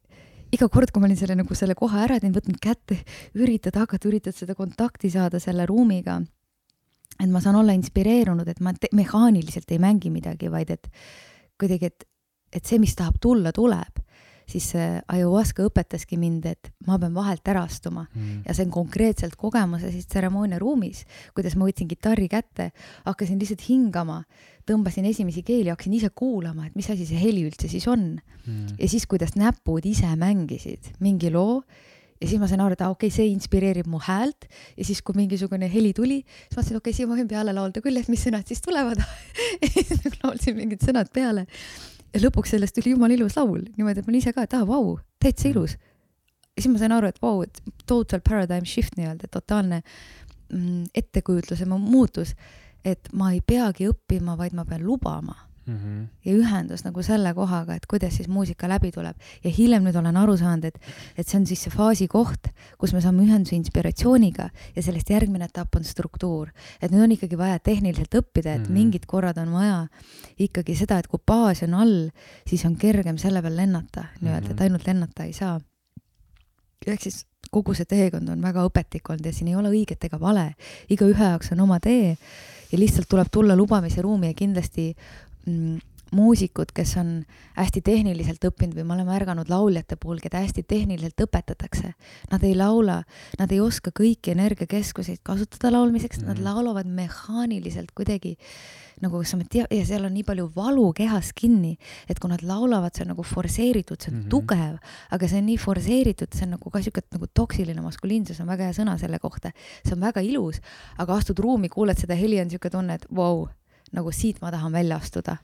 iga kord, kui ma olin selle nagu selle koha ära teinud, võtnud kätte, üritad hakata, üritad seda kontakti saada selle ruumiga. et ma saan olla inspireerunud, et ma mehaaniliselt ei mängi midagi, vaid et kuidagi, et, et see, mis tahab tulla, tuleb siis see ayahuasca õpetaski mind, et ma pean vahelt ära astuma. Mm. ja see on konkreetselt kogemuse siis tseremoonia ruumis, kuidas ma võtsin kitarri kätte, hakkasin lihtsalt hingama, tõmbasin esimesi keeli, hakkasin ise kuulama, et mis asi see heli üldse siis on. Mm.. ja siis, kuidas näpud ise mängisid mingi loo ja siis ma sain aru, et aa okei okay,, see inspireerib mu häält. Ja siis, kui mingisugune heli tuli, siis ma mõtlesin, okei okay,, siia ma võin peale laulda küll, et mis sõnad siis tulevad. Laulsin mingid sõnad peale ja lõpuks sellest tuli jumala ilus laul, niimoodi, et ma olin ise ka, et aa, vau, täitsa ilus. ja siis ma sain aru, et vau, et total paradigm shift nii-öelda, totaalne mm, ettekujutluse muutus, et ma ei peagi õppima, vaid ma pean lubama mm. -hmm. ja ühendus nagu selle kohaga, et kuidas siis muusika läbi tuleb ja hiljem nüüd olen aru saanud, et, et see on siis see faasi koht, kus me saame ühenduse inspiratsiooniga ja sellest järgmine etapp on struktuur. et nüüd on ikkagi vaja tehniliselt õppida, et mm -hmm. mingid korrad on vaja ikkagi seda, et kui baas on all, siis on kergem selle peal lennata nii-öelda, et mhm. ainult lennata ei saa. ehk siis kogu see teekond on väga õpetlik olnud ja siin ei ole õiget ega vale, igaühe jaoks on oma tee ja lihtsalt tuleb tulla lubamise ruumi ja kindlasti mm, muusikud, kes on hästi tehniliselt õppinud või ma olen märganud lauljate puhul, keda hästi tehniliselt õpetatakse. Nad ei laula, nad ei oska kõiki energiakeskuseid kasutada laulmiseks mm, -hmm. nad mhm. laulavad mehaaniliselt kuidagi nagu sa tead, ja seal on nii palju valu kehas kinni, et kui nad laulavad, see on nagu forsseeritud, see on mm -hmm. tugev, aga see on nii forsseeritud, see on nagu ka siuke nagu toksiline maskuliinsus on väga hea sõna selle kohta. see on väga ilus, aga astud ruumi, kuuled seda heli, on siuke tunne, et vau wow, nagu siit ma tahan välja astuda.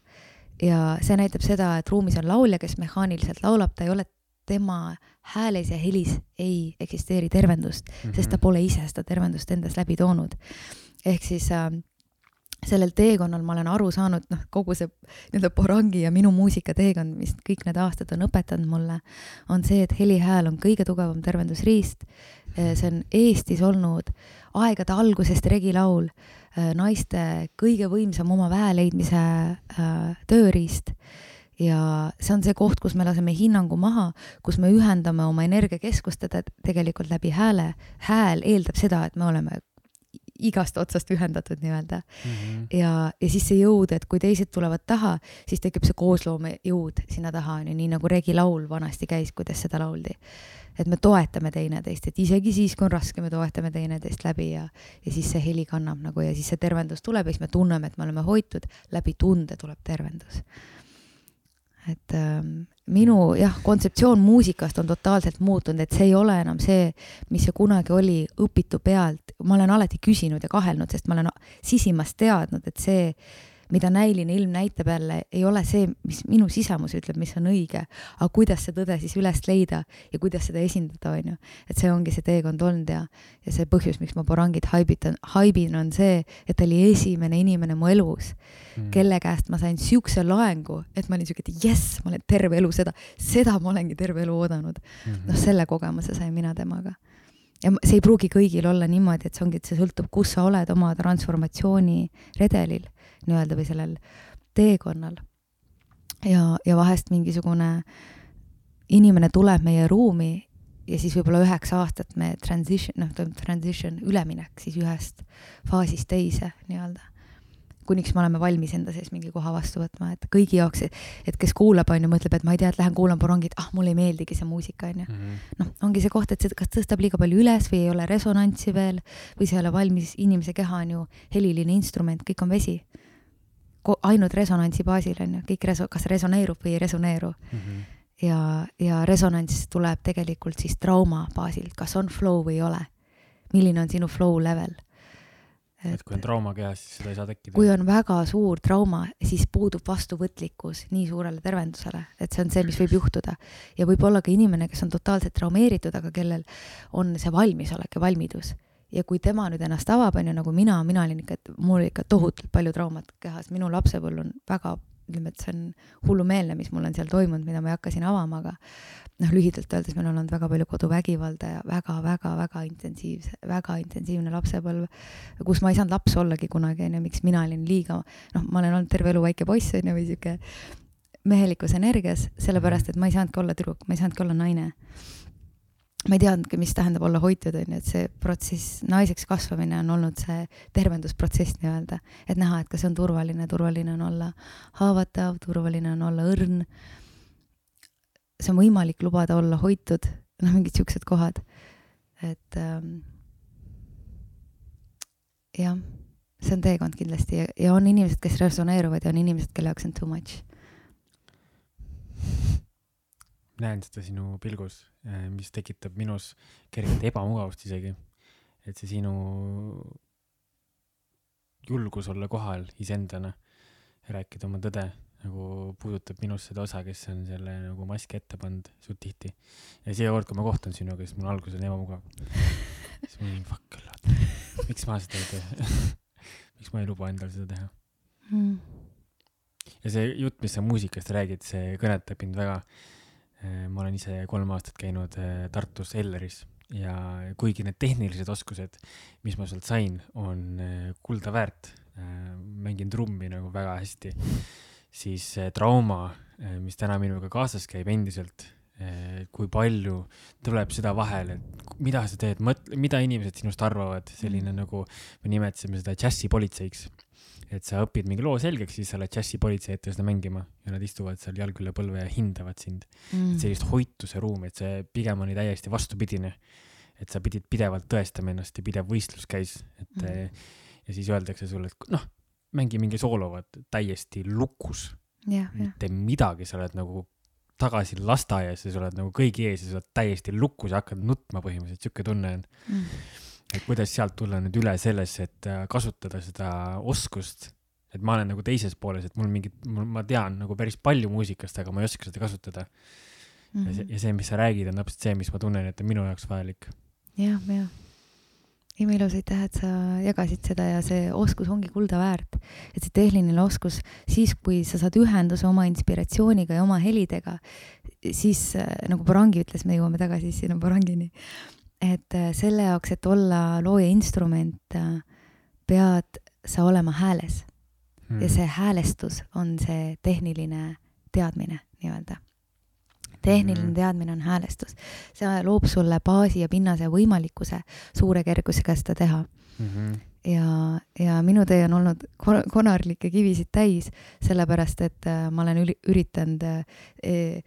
ja see näitab seda, et ruumis on laulja, kes mehaaniliselt laulab, ta ei ole, tema hääles ja helis ei eksisteeri tervendust mm, -hmm. sest ta pole ise seda tervendust endas läbi toonud. ehk siis äh, sellel teekonnal ma olen aru saanud, noh, kogu see nii-öelda Borangi ja minu muusikateekond, mis kõik need aastad on õpetanud mulle, on see, et helihääl on kõige tugevam tervendusriist. Äh, see on Eestis olnud aegade algusest regilaul naiste kõige võimsam oma väe leidmise äh, tööriist ja see on see koht, kus me laseme hinnangu maha, kus me ühendame oma energiakeskust tegelikult läbi hääle. hääl eeldab seda, et me oleme igast otsast ühendatud nii-öelda mm. -hmm. ja, ja siis see jõud, et kui teised tulevad taha, siis tekib see koosloome jõud sinna taha, on ju, nii nagu Regi laul vanasti käis, kuidas seda lauldi et me toetame teineteist, et isegi siis, kui on raske, me toetame teineteist läbi ja, ja siis see heli kannab nagu ja siis see tervendus tuleb ja siis me tunneme, et me oleme hoitud, läbi tunde tuleb tervendus. et ähm, minu jah, kontseptsioon muusikast on totaalselt muutunud, et see ei ole enam see, mis see kunagi oli õpitu pealt, ma olen alati küsinud ja kahelnud, sest ma olen sisimas teadnud, et see mida näiline ilm näitab jälle, ei ole see, mis minu sisemus ütleb, mis on õige, aga kuidas see tõde siis üles leida ja kuidas seda esindada, on ju. et see ongi see teekond olnud ja, ja see põhjus, miks ma Borangit haibitan, haibin, on see, et ta oli esimene inimene mu elus mm., kelle käest ma sain siukse loengu, et ma olin siuke, et jess, ma olen terve elu seda, seda ma olengi terve elu oodanud mm -hmm.. noh, selle kogemuse sain mina temaga ja see ei pruugi kõigil olla niimoodi, et see ongi, et see sõltub, kus sa oled oma transformatsiooni redelil nii-öelda või sellel teekonnal. ja, ja vahest mingisugune inimene tuleb meie ruumi ja siis võib-olla üheksa aastat me transition, noh, toimub transition, üleminek siis ühest faasist teise nii-öelda kuniks me oleme valmis enda sees mingi koha vastu võtma, et kõigi jaoks, et kes kuulab, on ju, mõtleb, et ma ei tea, et lähen kuulan Borongit, ah, mulle ei meeldigi see muusika, on ju. Mhm. noh, ongi see koht, et see kas tõstab liiga palju üles või ei ole resonantsi veel või see ei ole valmis, inimese keha on ju heliline instrument, kõik on vesi. Ainult resonantsi baasil on ju, kõik reso-, kas resoneerub või ei resoneeru mm. -hmm. ja, ja resonants tuleb tegelikult siis trauma baasilt, kas on flow või ei ole. milline on sinu flow level et, et kui on trauma kehas, siis seda ei saa tekkida. kui on väga suur trauma, siis puudub vastuvõtlikkus nii suurele tervendusele, et see on see, mis võib juhtuda. ja võib olla ka inimene, kes on totaalselt traumeeritud, aga kellel on see valmisolek ja valmidus. Ja kui tema nüüd ennast avab, on ju, nagu mina, mina olin ikka, et mul ikka tohutult palju traumat kehas, minu lapsepõlv on väga ütleme, et see on hullumeelne, mis mul on seal toimunud, mida ma ei hakka siin avama, aga noh, lühidalt öeldes meil on olnud väga palju koduvägivalda ja väga-väga-väga intensiivse, väga intensiivne lapsepõlv, kus ma ei saanud laps ollagi kunagi, onju, miks mina olin liiga, noh, ma olen olnud terve elu väike poiss, onju, või sihuke mehelikus energias, sellepärast et ma ei saanudki olla tüdruk, ma ei saanudki olla naine ma ei teadnudki, mis tähendab olla hoitud, on ju, et see protsess, naiseks kasvamine on olnud see tervendusprotsess nii-öelda, et näha, et kas see on turvaline, turvaline on olla haavatav, turvaline on olla õrn. See on võimalik lubada olla hoitud, noh, mingid siuksed kohad, et ähm, jah, see on teekond kindlasti. Ja, ja on inimesed, kes resoneeruvad ja on inimesed, kelle jaoks on too much. näen seda sinu pilgus, mis tekitab minus kergelt ebamugavust isegi. et see sinu julgus olla kohal iseendana, rääkida oma tõde nagu puudutab minust seda osa, kes on selle nagu maski ette pannud suht tihti. ja see kord, kui ma kohtun sinuga, siis mul alguses on ebamugav. siis ma olin fuck küll, miks ma seda ei tee miks ma ei luba endal seda teha mm.? ja see jutt, mis sa muusikast räägid, see kõnetab mind väga. Äh, ma olen ise kolm aastat käinud äh, Tartus Elleris ja kuigi need tehnilised oskused, mis ma sealt sain, on äh, kulda väärt, mängin trummi nagu väga hästi siis trauma, mis täna minuga kaasas käib endiselt, kui palju tuleb seda vahele, et mida sa teed, mõtle, mida inimesed sinust arvavad, selline mm. nagu, me nimetasime seda džässipolitseiks. Et sa õpid mingi loo selgeks, siis sa lähed džässipolitsei ette seda mängima ja nad istuvad seal jalg üle põlve ja hindavad sind. Mm.. sellist hoituse ruumi, et see pigem oli täiesti vastupidine. et sa pidid pidevalt tõestama ennast ja pidev võistlus käis, et mm. ja siis öeldakse sulle, et noh mängi mingi soolo, vaat täiesti lukus. mitte midagi, sa oled nagu tagasi lasteaias ja sa oled nagu kõigi ees ja sa oled täiesti lukus ja hakkad nutma põhimõtteliselt, sihuke tunne on. Mm.. Et kuidas sealt tulla nüüd üle sellesse, et äh, kasutada seda oskust, et ma olen nagu teises pooles, et mul mingit, ma tean nagu päris palju muusikast, aga ma ei oska seda kasutada mm. -hmm. ja see, ja see, mis sa räägid, on täpselt see, mis ma tunnen, et on minu jaoks vajalik ja,. jah, jah imeilusaid aitäh, et sa jagasid seda ja see oskus ongi kulda väärt. et see tehniline oskus, siis kui sa saad ühenduse oma inspiratsiooniga ja oma helidega, siis äh, nagu Barangi ütles, me jõuame tagasi sinna Barangini, et äh, selle jaoks, et olla looja instrument, äh, pead sa olema hääles hmm. ja see häälestus on see tehniline teadmine nii-öelda tehniline mm -hmm. teadmine on häälestus. see loob sulle baasi ja pinnase võimalikkuse suure kergusega seda teha mm. -hmm ja, ja minu tee on olnud konarlikke kivisid täis, sellepärast et äh, ma olen üli, üritanud äh,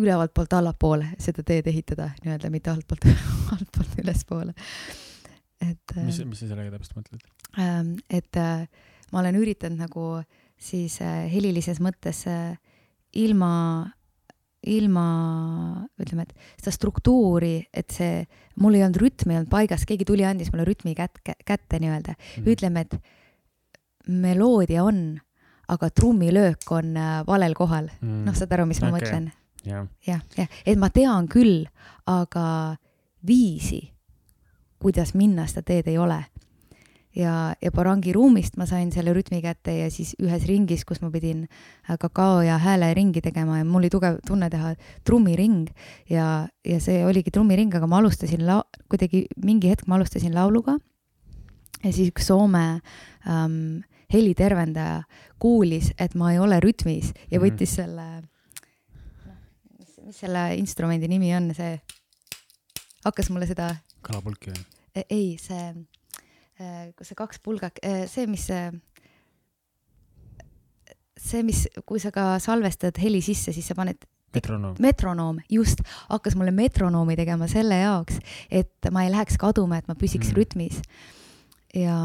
ülevalt poolt allapoole seda teed ehitada nii-öelda, mitte altpoolt altpoolt ülespoole. et mis, mis sa sellega täpselt mõtled äh,? et äh, ma olen üritanud nagu siis äh, helilises mõttes äh, ilma ilma, ütleme, et seda struktuuri, et see, mul ei olnud rütmi ei olnud paigas, keegi tuli, andis mulle rütmi kät-, kätte nii-öelda mm.. ütleme, et meloodia on, aga trummilöök on valel kohal mm.. noh, saad aru, mis ma okay. mõtlen? Jah, jah, jah, et ma tean küll, aga viisi, kuidas minna seda teed ei ole ja, ja Barangi ruumist ma sain selle rütmi kätte ja siis ühes ringis, kus ma pidin äh, kakao ja hääle ringi tegema ja mul oli tugev tunne teha trummiring ja, ja see oligi trummiring, aga ma alustasin la-, kuidagi mingi hetk ma alustasin lauluga ja siis üks Soome ähm, helitervendaja kuulis, et ma ei ole rütmis ja mhm. võttis mm. selle, noh, mis, selle instrumendi nimi on, see, hakkas mulle seda. kalapulki või? ei, see Äh, see kaks pulgak, äh, see, mis, see, mis, kui sa ka salvestad heli sisse, siis sa paned metronoom. metronoom, just, hakkas mulle metronoomi tegema selle jaoks, et ma ei läheks kaduma, et ma püsiks mm. rütmis. ja,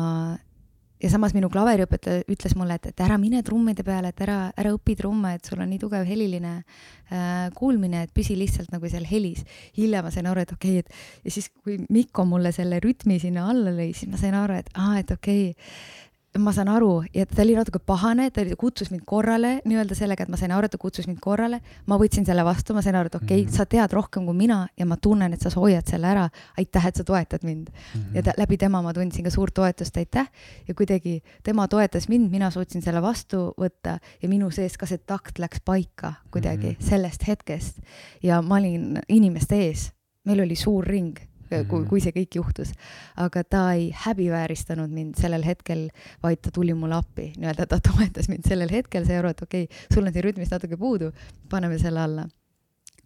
ja samas minu klaveriõpetaja ütles mulle, et, et ära mine trummide peale, et ära, ära õpi trumme, et sul on nii tugev heliline äh, kuulmine, et püsi lihtsalt nagu seal helis. hiljem ma sain aru, et okei okay,, et ja siis, kui Mikko mulle selle rütmi sinna alla lõi, siis ma sain aru, et aa, et okei okay, ma saan aru ja ta oli natuke pahane, ta kutsus mind korrale nii-öelda sellega, et ma sain aru, et ta kutsus mind korrale. ma võtsin selle vastu, ma sain aru, et okei okay, mm, -hmm. sa tead rohkem kui mina ja ma tunnen, et sa hoiad selle ära. aitäh, et sa toetad mind mm. -hmm. ja ta, läbi tema ma tundsin ka suurt toetust, aitäh. ja kuidagi tema toetas mind, mina suutsin selle vastu võtta ja minu sees ka see takt läks paika kuidagi mm -hmm. sellest hetkest. ja ma olin inimeste ees, meil oli suur ring kui, mhm. kui see kõik juhtus. aga ta ei häbivääristanud mind sellel hetkel, vaid ta tuli mulle appi, nii-öelda ta toetas mind sellel hetkel, sai aru, et okei okay,, sul on siin rütmist natuke puudu, paneme selle alla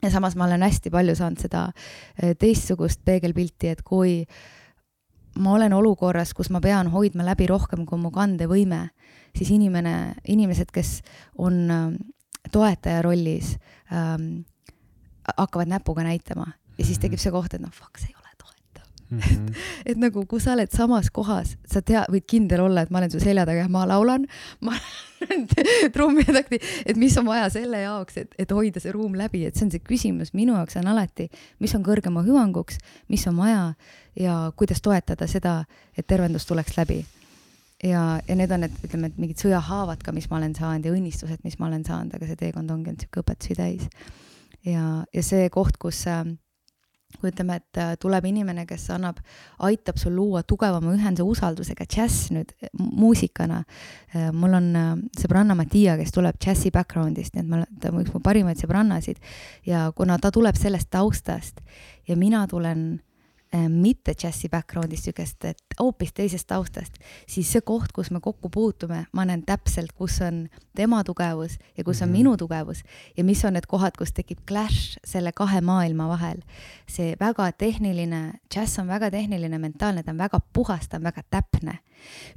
ja samas ma olen hästi palju saanud seda eh, teistsugust peegelpilti, et kui ma olen olukorras, kus ma pean hoidma läbi rohkem kui mu kandevõime, siis inimene, inimesed, kes on eh, toetaja rollis ähm,, hakkavad näpuga näitama ja siis tekib mhm. see koht, et noh, fuck, see ei ole Mm -hmm. et nagu, kui sa oled samas kohas, sa tea, võid kindel olla, et ma olen su selja taga ja ma laulan, ma trummitakti, et mis on vaja selle jaoks, et, et hoida see ruum läbi, et see on see küsimus minu jaoks on alati, mis on kõrgema hüvanguks, mis on vaja ja kuidas toetada seda, et tervendus tuleks läbi. ja, ja need on need, ütleme, et mingid sõjahaavad ka, mis ma olen saanud ja õnnistused, mis ma olen saanud, aga see teekond ongi olnud sihuke õpetusi täis. ja, ja see koht, kus äh, kui ütleme, et äh, tuleb inimene, kes annab, aitab sul luua tugevama ühenduse usaldusega, džäss nüüd muusikana. Äh, mul on äh, sõbranna Mattia, kes tuleb džässi background'ist, nii et ma, ta on üks mu parimaid sõbrannasid ja kuna ta tuleb sellest taustast ja mina tulen Äh, mitte džässi background'ist, et hoopis teisest taustast, siis see koht, kus me kokku puutume, ma näen täpselt, kus on tema tugevus ja kus on mm -hmm. minu tugevus ja mis on need kohad, kus tekib clash selle kahe maailma vahel. see väga tehniline, džäss on väga tehniline, mentaalne, ta on väga puhas, ta on väga täpne.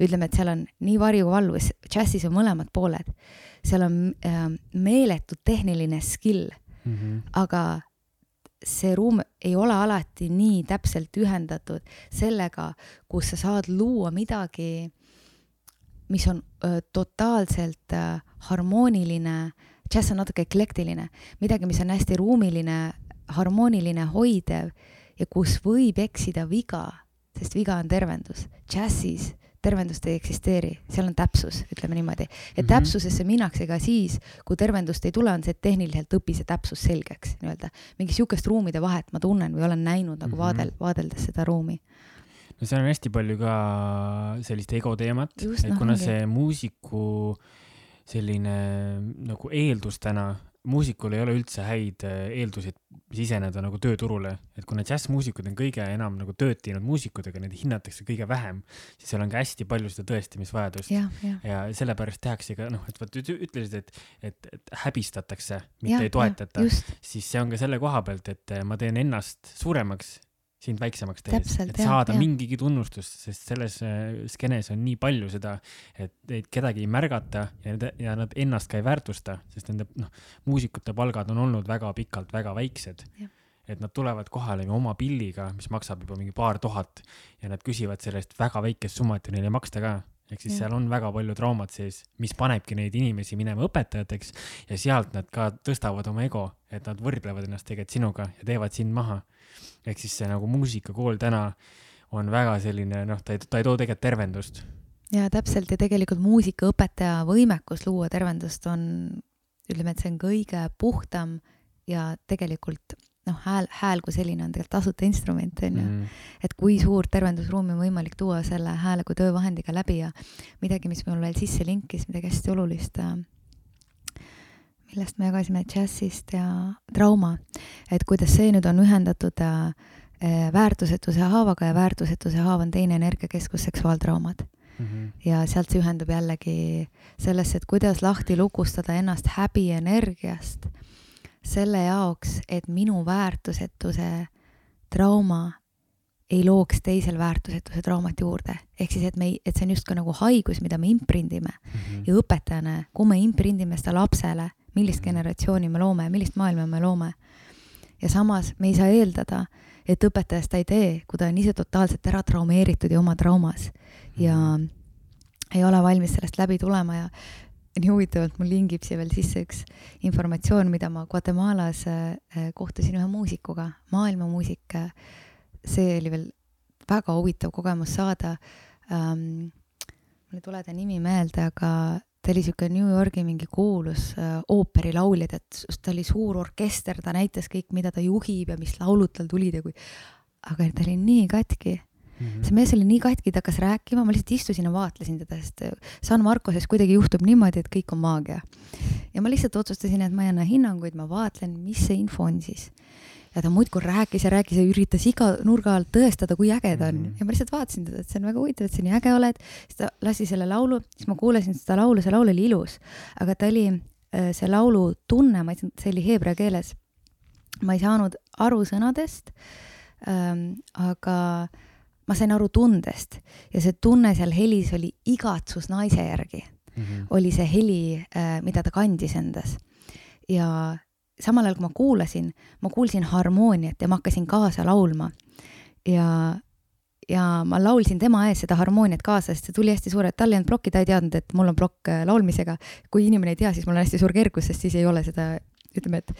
ütleme, et seal on nii varju kui valvus, džässis on mõlemad pooled. seal on äh, meeletu tehniline skill mm, -hmm. aga see ruum ei ole alati nii täpselt ühendatud sellega, kus sa saad luua midagi, mis on öö, totaalselt öö, harmooniline, džäss on natuke eklektiline, midagi, mis on hästi ruumiline, harmooniline, hoidev ja kus võib eksida viga, sest viga on tervendus. džässis tervendust ei eksisteeri, seal on täpsus, ütleme niimoodi. et mm -hmm. täpsusesse minnakse ka siis, kui tervendust ei tule, on see, et tehniliselt õpi see täpsus selgeks nii-öelda. mingi sihukest ruumide vahet ma tunnen või olen näinud nagu mm -hmm. vaadel, vaadeldes seda ruumi no seal on hästi palju ka sellist ego teemat, et no, kuna ongi. see muusiku selline nagu eeldus täna muusikul ei ole üldse häid äh, eeldusi siseneda nagu tööturule, et kuna džässmuusikud on kõige enam nagu tööd teinud muusikud, aga neid hinnatakse kõige vähem, siis seal on ka hästi palju seda tõestamisvajadust. ja, ja. ja sellepärast tehakse ka noh, et vot ütlesid, et, et, et häbistatakse, mitte ja, ei toetata, siis see on ka selle koha pealt, et ma teen ennast suuremaks sind väiksemaks tehes, et saada jah, mingigi tunnustust, sest selles äh, skeenes on nii palju seda, et neid kedagi ei märgata ja ja nad ennast ka ei väärtusta, sest nende noh, muusikute palgad on olnud väga pikalt väga väiksed. et nad tulevad kohale oma pilliga, mis maksab juba mingi paar tuhat ja nad küsivad selle eest väga väikest summat ja neile ei maksta ka ehk siis ja. seal on väga palju traumat sees, mis panebki neid inimesi minema õpetajateks ja sealt nad ka tõstavad oma ego, et nad võrdlevad ennast tegelikult sinuga ja teevad sind maha. Ehk siis see nagu muusikakool täna on väga selline noh, ta ei, ta ei too tegelikult tervendust. ja täpselt ja tegelikult muusikaõpetaja võimekus luua tervendust on, ütleme, et see on kõige puhtam ja tegelikult noh, hääl, hääl kui selline on tegelikult tasuta instrument, on ju. -hmm. et kui suurt tervendusruumi on võimalik tuua selle hääle kui töövahendiga läbi ja midagi, mis mul veel sisse linkis, midagi hästi olulist äh, millest me jagasime džässist ja trauma, et kuidas see nüüd on ühendatud äh, äh, väärtusetuse haavaga ja väärtusetuse haav on teine energiakeskus, seksuaaltraumad mm. -hmm. ja sealt see ühendub jällegi sellesse, et kuidas lahti lukustada ennast häbienergiast selle jaoks, et minu väärtusetuse trauma ei looks teisel väärtusetuse traumat juurde. ehk siis, et me ei, et see on justkui nagu haigus, mida me imprindime mm -hmm. ja õpetajana, kui me imprindime seda lapsele, millist generatsiooni me loome, millist maailma me loome. ja samas me ei saa eeldada, et õpetaja seda ei tee, kui ta on ise totaalselt ära traumeeritud ja oma traumas ja mhm. ei ole valmis sellest läbi tulema ja nii huvitavalt mul lingib siia veel sisse üks informatsioon, mida ma Guatemalas äh, kohtusin ühe muusikuga, maailmamuusik. see oli veel väga huvitav kogemus saada um,. mul ei tule ta nimi meelde, aga ta oli sihuke New Yorgi mingi kuulus äh, ooperilaulja, et ta oli suur orkester, ta näitas kõik, mida ta juhib ja mis laulud tal tulid ja kui, aga ta oli nii katki Mm -hmm. see mees oli nii katki, ta hakkas rääkima, ma lihtsalt istusin ja vaatlesin teda, sest äh, San Marcoses kuidagi juhtub niimoodi, et kõik on maagia. ja ma lihtsalt otsustasin, et ma ei anna hinnanguid, ma vaatlen, mis see info on siis ja ta muudkui rääkis ja rääkis ja üritas iga nurga alt tõestada, kui äge ta on mm. -hmm. ja ma lihtsalt vaatasin teda, et see on väga huvitav, et sa nii äge oled. siis ta lasi selle laulu, siis ma kuulasin seda laulu, see laul oli ilus, aga ta oli, äh, see laulu tunne, ma ütlesin, see oli heebrea keeles. ma ei saanud aru sõnadest ähm,, aga ma sain aru tundest ja see tunne seal helis oli igatsus naise järgi mm. -hmm. oli see heli äh,, mida ta kandis endas. ja samal ajal, kui ma kuulasin, ma kuulsin harmooniat ja ma hakkasin kaasa laulma. ja, ja ma laulsin tema ees seda harmooniat kaasa, sest see tuli hästi suure, tal ei olnud plokki, ta ei teadnud, et mul on plokk äh, laulmisega. kui inimene ei tea, siis mul on hästi suur kergus, sest siis ei ole seda, ütleme, et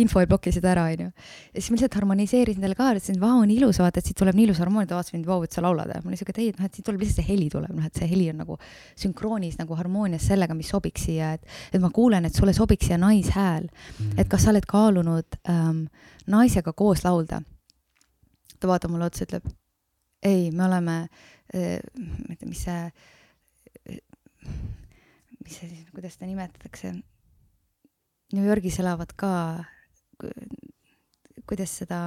info ei bloki seda ära, onju. ja siis ma lihtsalt harmoniseerisin talle ka, ütlesin, et vau, nii ilus, vaata, et siit tuleb nii ilus harmoonia, ta vaatas mind, vau, et sa laulad. mul oli siuke, et ei, et noh, et siit tuleb lihtsalt see heli tuleb, noh, et see heli on nagu sünkroonis nagu harmoonias sellega, mis sobiks siia, et, et ma kuulen, et sulle sobiks siia naishääl mm.. et kas sa oled kaalunud ähm, naisega koos laulda? ta vaatab mulle otsa, ütleb ei, me oleme äh,, ma ei tea, mis see, mis see siis, kuidas seda nimetatakse New Yorgis elavad ka kuidas seda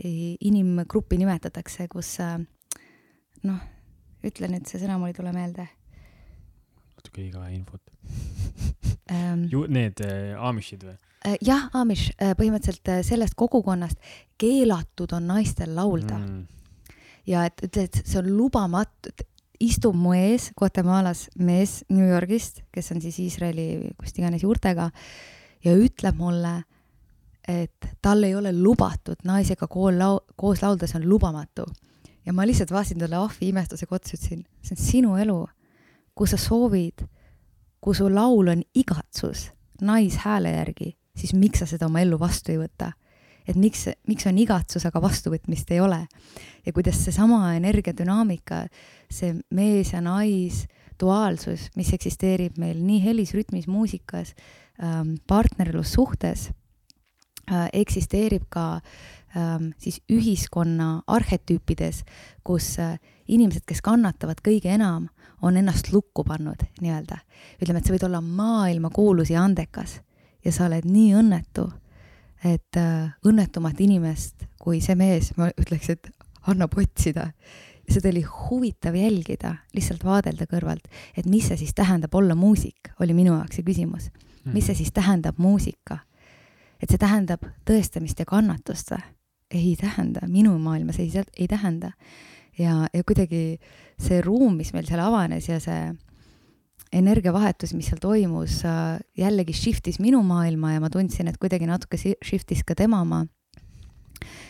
inimgruppi nimetatakse, kus noh, ütle nüüd see sõna, mul ei tule meelde. natuke liiga vähe infot ähm,. ju need äh, Amishid või? Äh, jah, Amish, äh, põhimõtteliselt äh, sellest kogukonnast keelatud on naistel laulda mm.. ja et, et, et see on lubamatu, istub mu ees Guatemalas mees New Yorgist, kes on siis Iisraeli kust iganes juurtega ja ütleb mulle et tal ei ole lubatud naisega kool lau-, koos laulda, see on lubamatu. ja ma lihtsalt vaatasin talle ahvi imestusega otsa, ütlesin, see on sinu elu, kui sa soovid, kui su laul on igatsus naishääle järgi, siis miks sa seda oma ellu vastu ei võta? et miks, miks on igatsus, aga vastuvõtmist ei ole? ja kuidas seesama energiadünaamika, see mees ja nais duaalsus, mis eksisteerib meil nii helis, rütmis, muusikas ähm,, partnerlussuhtes eksisteerib ka ähm, siis ühiskonna arhetüüpides, kus äh, inimesed, kes kannatavad kõige enam, on ennast lukku pannud nii-öelda. ütleme, et sa võid olla maailmakuulus ja andekas ja sa oled nii õnnetu, et äh, õnnetumat inimest kui see mees, ma ütleks, et annab otsida. seda oli huvitav jälgida, lihtsalt vaadelda kõrvalt, et mis see siis tähendab olla muusik, oli minu jaoks see küsimus. mis see siis tähendab muusika et see tähendab tõestamist ja kannatust või? ei tähenda, minu maailmas ei, ei tähenda. ja, ja kuidagi see ruum, mis meil seal avanes ja see energiavahetus, mis seal toimus, jällegi shift'is minu maailma ja ma tundsin, et kuidagi natuke shift'is ka tema oma.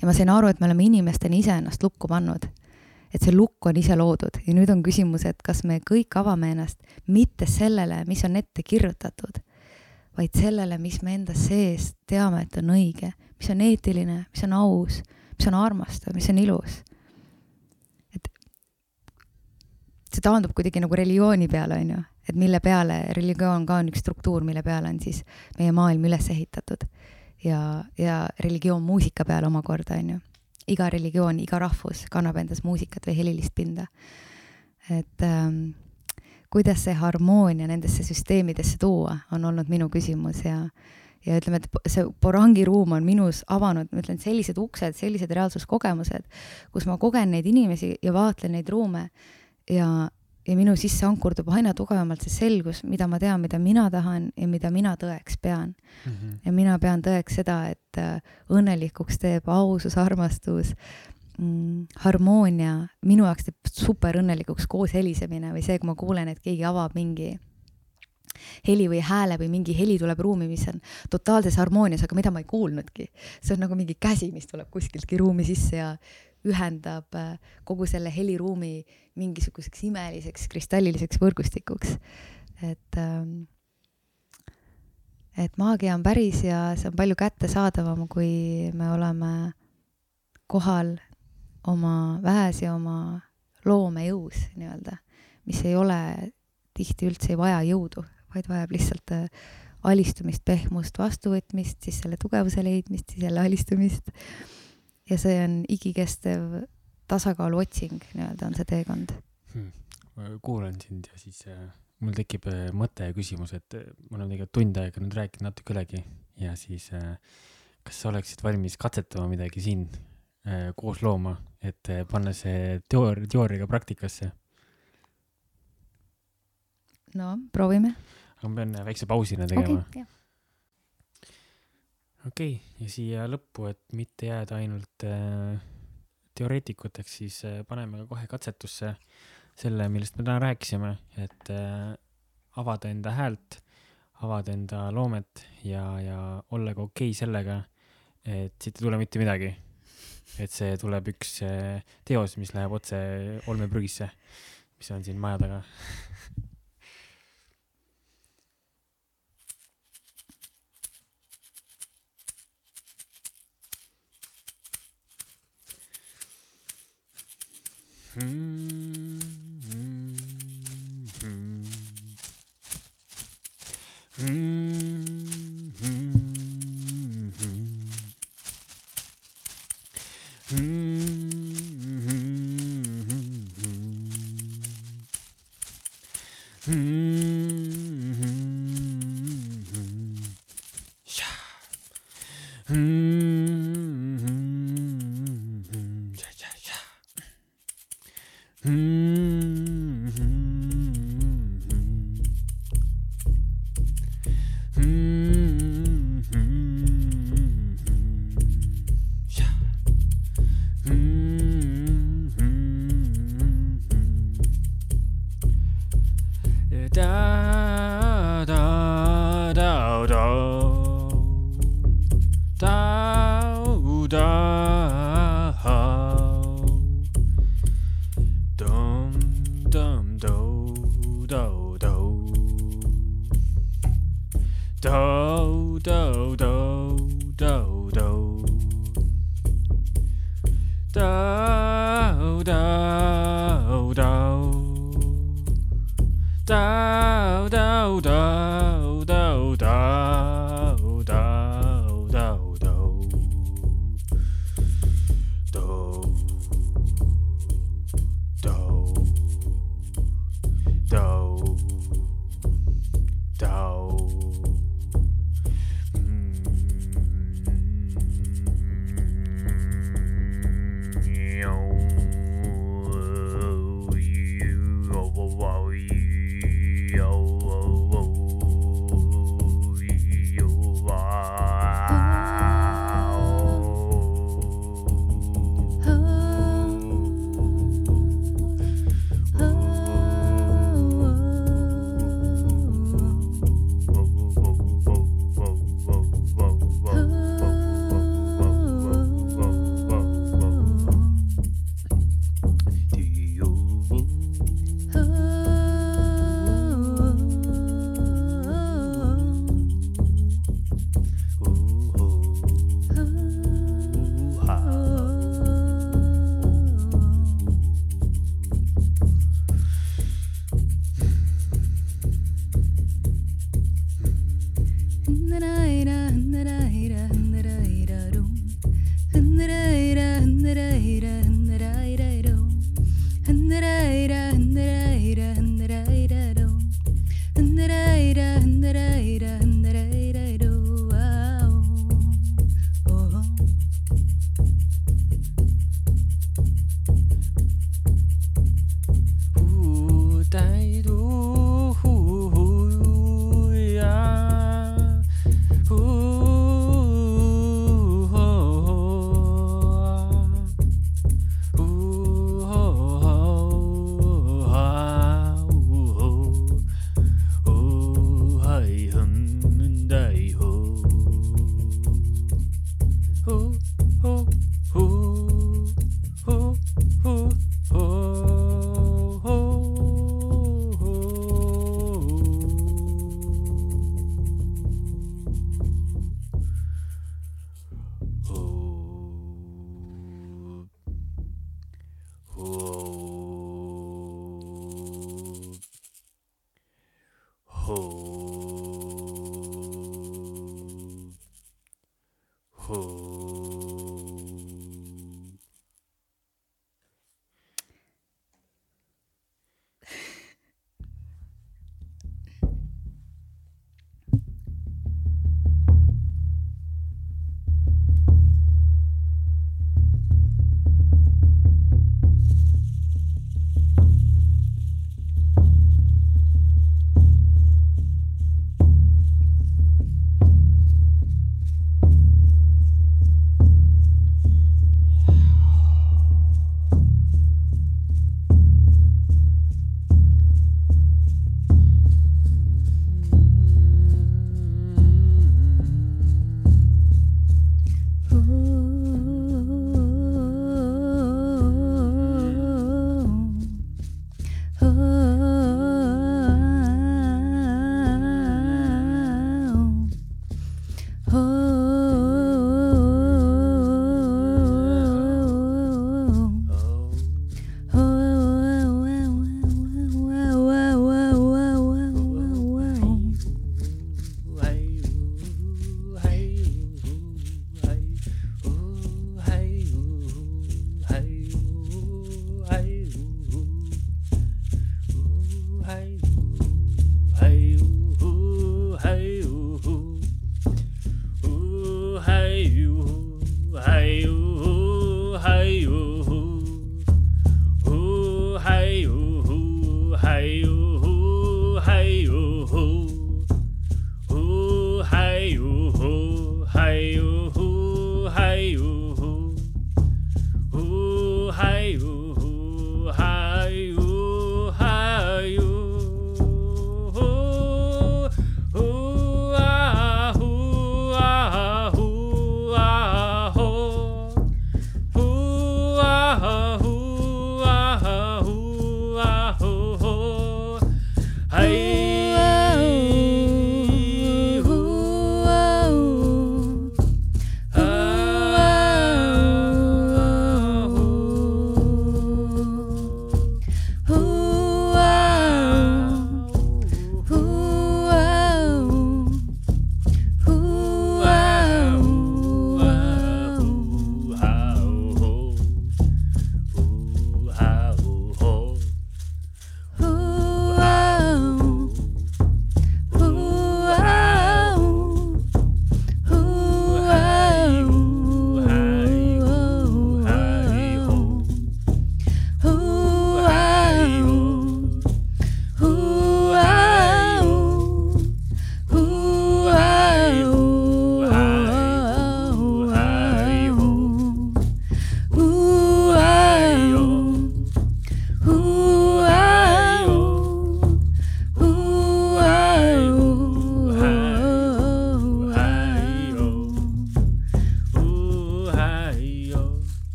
ja ma sain aru, et me oleme inimestena iseennast lukku pannud. et see lukk on ise loodud ja nüüd on küsimus, et kas me kõik avame ennast mitte sellele, mis on ette kirjutatud vaid sellele, mis me enda sees teame, et on õige, mis on eetiline, mis on aus, mis on armastav, mis on ilus. et see taandub kuidagi nagu religiooni peale, on ju, et mille peale, religioon ka on üks struktuur, mille peale on siis meie maailm üles ehitatud. ja, ja religioon muusika peale omakorda, on ju. iga religioon, iga rahvus kannab endas muusikat või helilist pinda. et ähm, kuidas see harmoonia nendesse süsteemidesse tuua, on olnud minu küsimus ja ja ütleme, et see porangiruum on minus avanud, ma ütlen, sellised uksed, sellised reaalsuskogemused, kus ma kogen neid inimesi ja vaatlen neid ruume ja, ja minu sisse ankurdub aina tugevamalt see selgus, mida ma tean, mida mina tahan ja mida mina tõeks pean mm. -hmm. ja mina pean tõeks seda, et äh, õnnelikuks teeb ausus, armastus harmoonia, minu jaoks teeb super õnnelikuks koos helisemine või see, kui ma kuulen, et keegi avab mingi heli või hääle või mingi heli tuleb ruumi, mis on totaalses harmoonias, aga mida ma ei kuulnudki. see on nagu mingi käsi, mis tuleb kuskiltki ruumi sisse ja ühendab äh, kogu selle heliruumi mingisuguseks imeliseks kristalliliseks võrgustikuks. et, ähm, et maagia on päris ja see on palju kättesaadavam, kui me oleme kohal oma väes ja oma loomejõus nii-öelda, mis ei ole tihti üldse ei vaja jõudu, vaid vajab lihtsalt äh, alistumist, pehmust, vastuvõtmist, siis selle tugevuse leidmist, siis jälle alistumist. Ja see on igikestev tasakaalu otsing, nii-öelda on see teekond. Hmm.. kuulan sind ja siis äh, mul tekib äh, mõte ja küsimus, et äh, me oleme tegelikult tund aega nüüd rääkinud natuke ülegi ja siis äh, kas sa oleksid valmis katsetama midagi siin koos looma, et äh, panna see teoor-, teooriaga praktikasse? no proovime. aga ma pean väikse pausina tegema okay,. okei okay., ja siia lõppu, et mitte jääda ainult äh, teoreetikuteks, siis äh, paneme kohe katsetusse selle, millest me täna rääkisime, et äh, avada enda häält, avada enda loomet ja, ja olla ka okei okay sellega, et siit ei tule mitte midagi et see tuleb üks eh, teos, mis läheb otse olmeprügisse, mis on siin maja taga Mm -hmm. Mm -hmm. hmm. hmm. Dow, dow, dow, dow. Oh.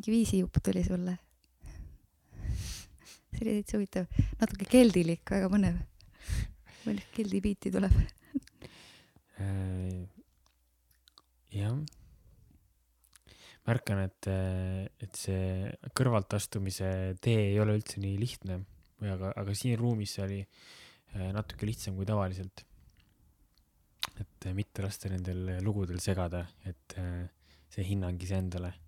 Mingi viisijupp tuli sulle. see oli täitsa huvitav, natuke keldilik, väga põnev. palju keldi biiti tuleb? Äh, jah. märkan, et, et see kõrvaltastumise tee ei ole üldse nii lihtne või aga, aga siin ruumis see oli äh, natuke lihtsam kui tavaliselt. et mitte lasta nendel lugudel segada, et äh, see hinnang iseendale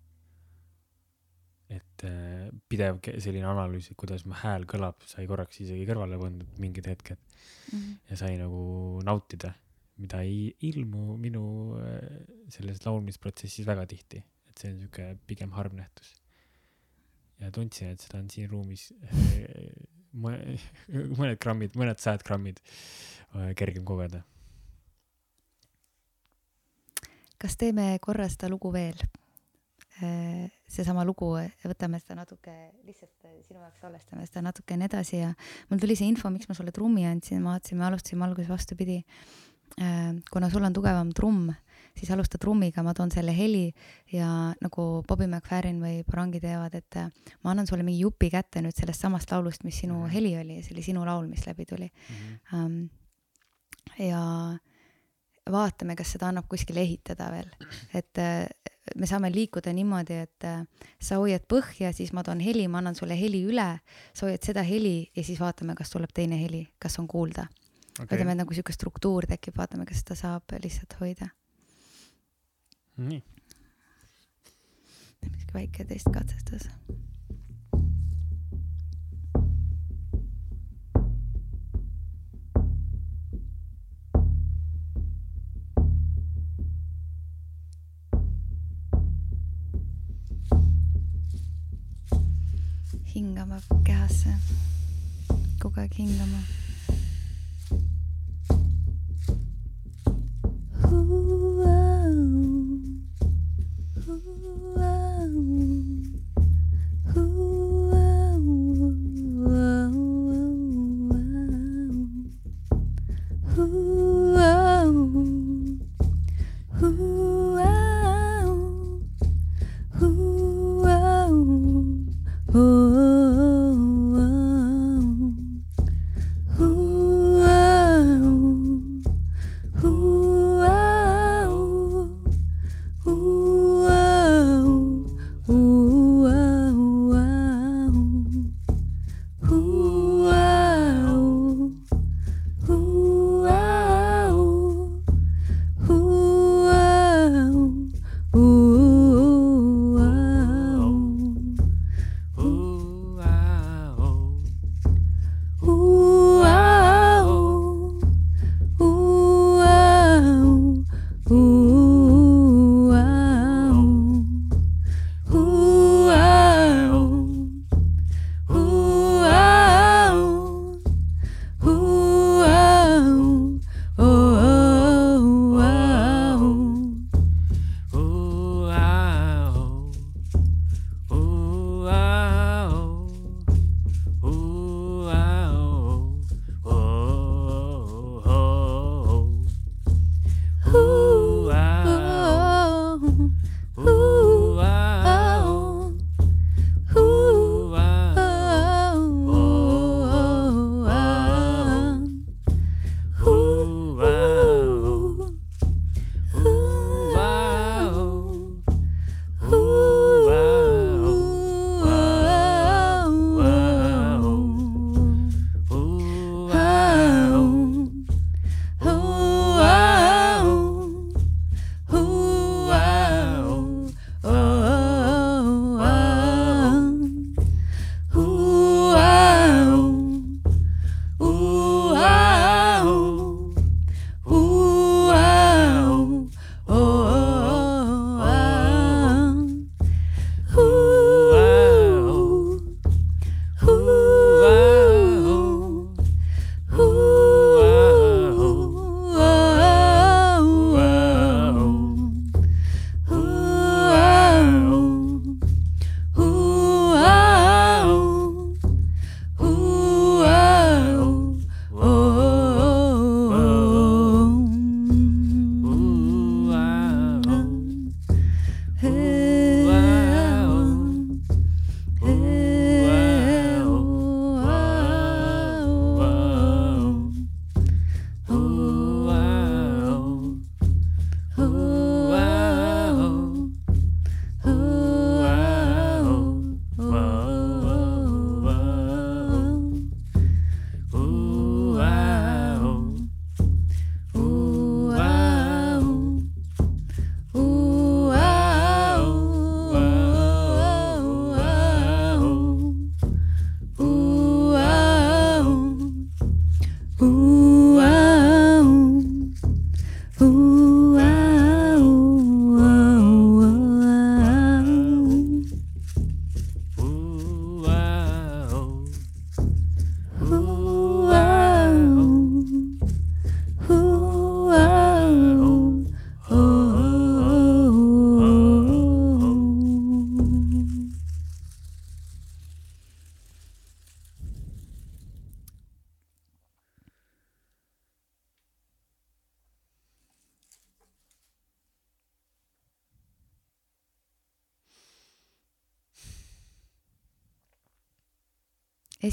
et äh, pidev selline analüüs, et kuidas mu hääl kõlab, sai korraks isegi kõrvale pandud mingid hetked mm. -hmm. ja sai nagu nautida, mida ei ilmu minu äh, selles laulmisprotsessis väga tihti, et see on sihuke pigem harv nähtus. ja tundsin, et seda on siin ruumis äh, mõned grammid, mõned sajad grammid kergem kogeda. kas teeme korra seda lugu veel? Seesama lugu, võtame seda natuke, lihtsalt äh, sinu jaoks salvestame seda natukene edasi ja mul tuli see info, miks ma sulle trummi andsin, ma vaatasin, me alustasime alguses vastupidi. kuna sul on tugevam trumm, siis alusta trummiga, ma toon selle heli ja nagu Bobby McFerrin või Barangi teevad, et äh, ma annan sulle mingi jupi kätte nüüd sellest samast laulust, mis sinu Mhm. heli oli see oli sinu laul, mis läbi tuli. um,. ja vaatame, kas seda annab kuskil ehitada veel, et äh, me saame liikuda niimoodi, et äh, sa hoiad põhja, siis ma toon heli, ma annan sulle heli üle, sa hoiad seda heli ja siis vaatame, kas tuleb teine heli, kas on kuulda okay.. võtame, et nagu sihuke struktuur tekib, vaatame, kas seda saab lihtsalt hoida. nii, väike testkatsetus. hingama kehasse, kogu aeg hingama.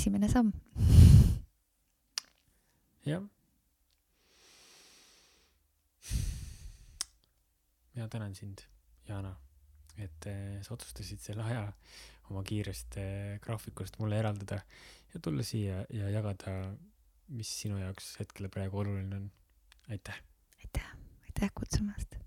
Esimene samm. jah. mina tänan sind, Jana, et äh, sa otsustasid selle aja oma kiirest äh, graafikust mulle eraldada ja tulla siia ja jagada, mis sinu jaoks hetkel praegu oluline on. aitäh. aitäh, aitäh kutsumast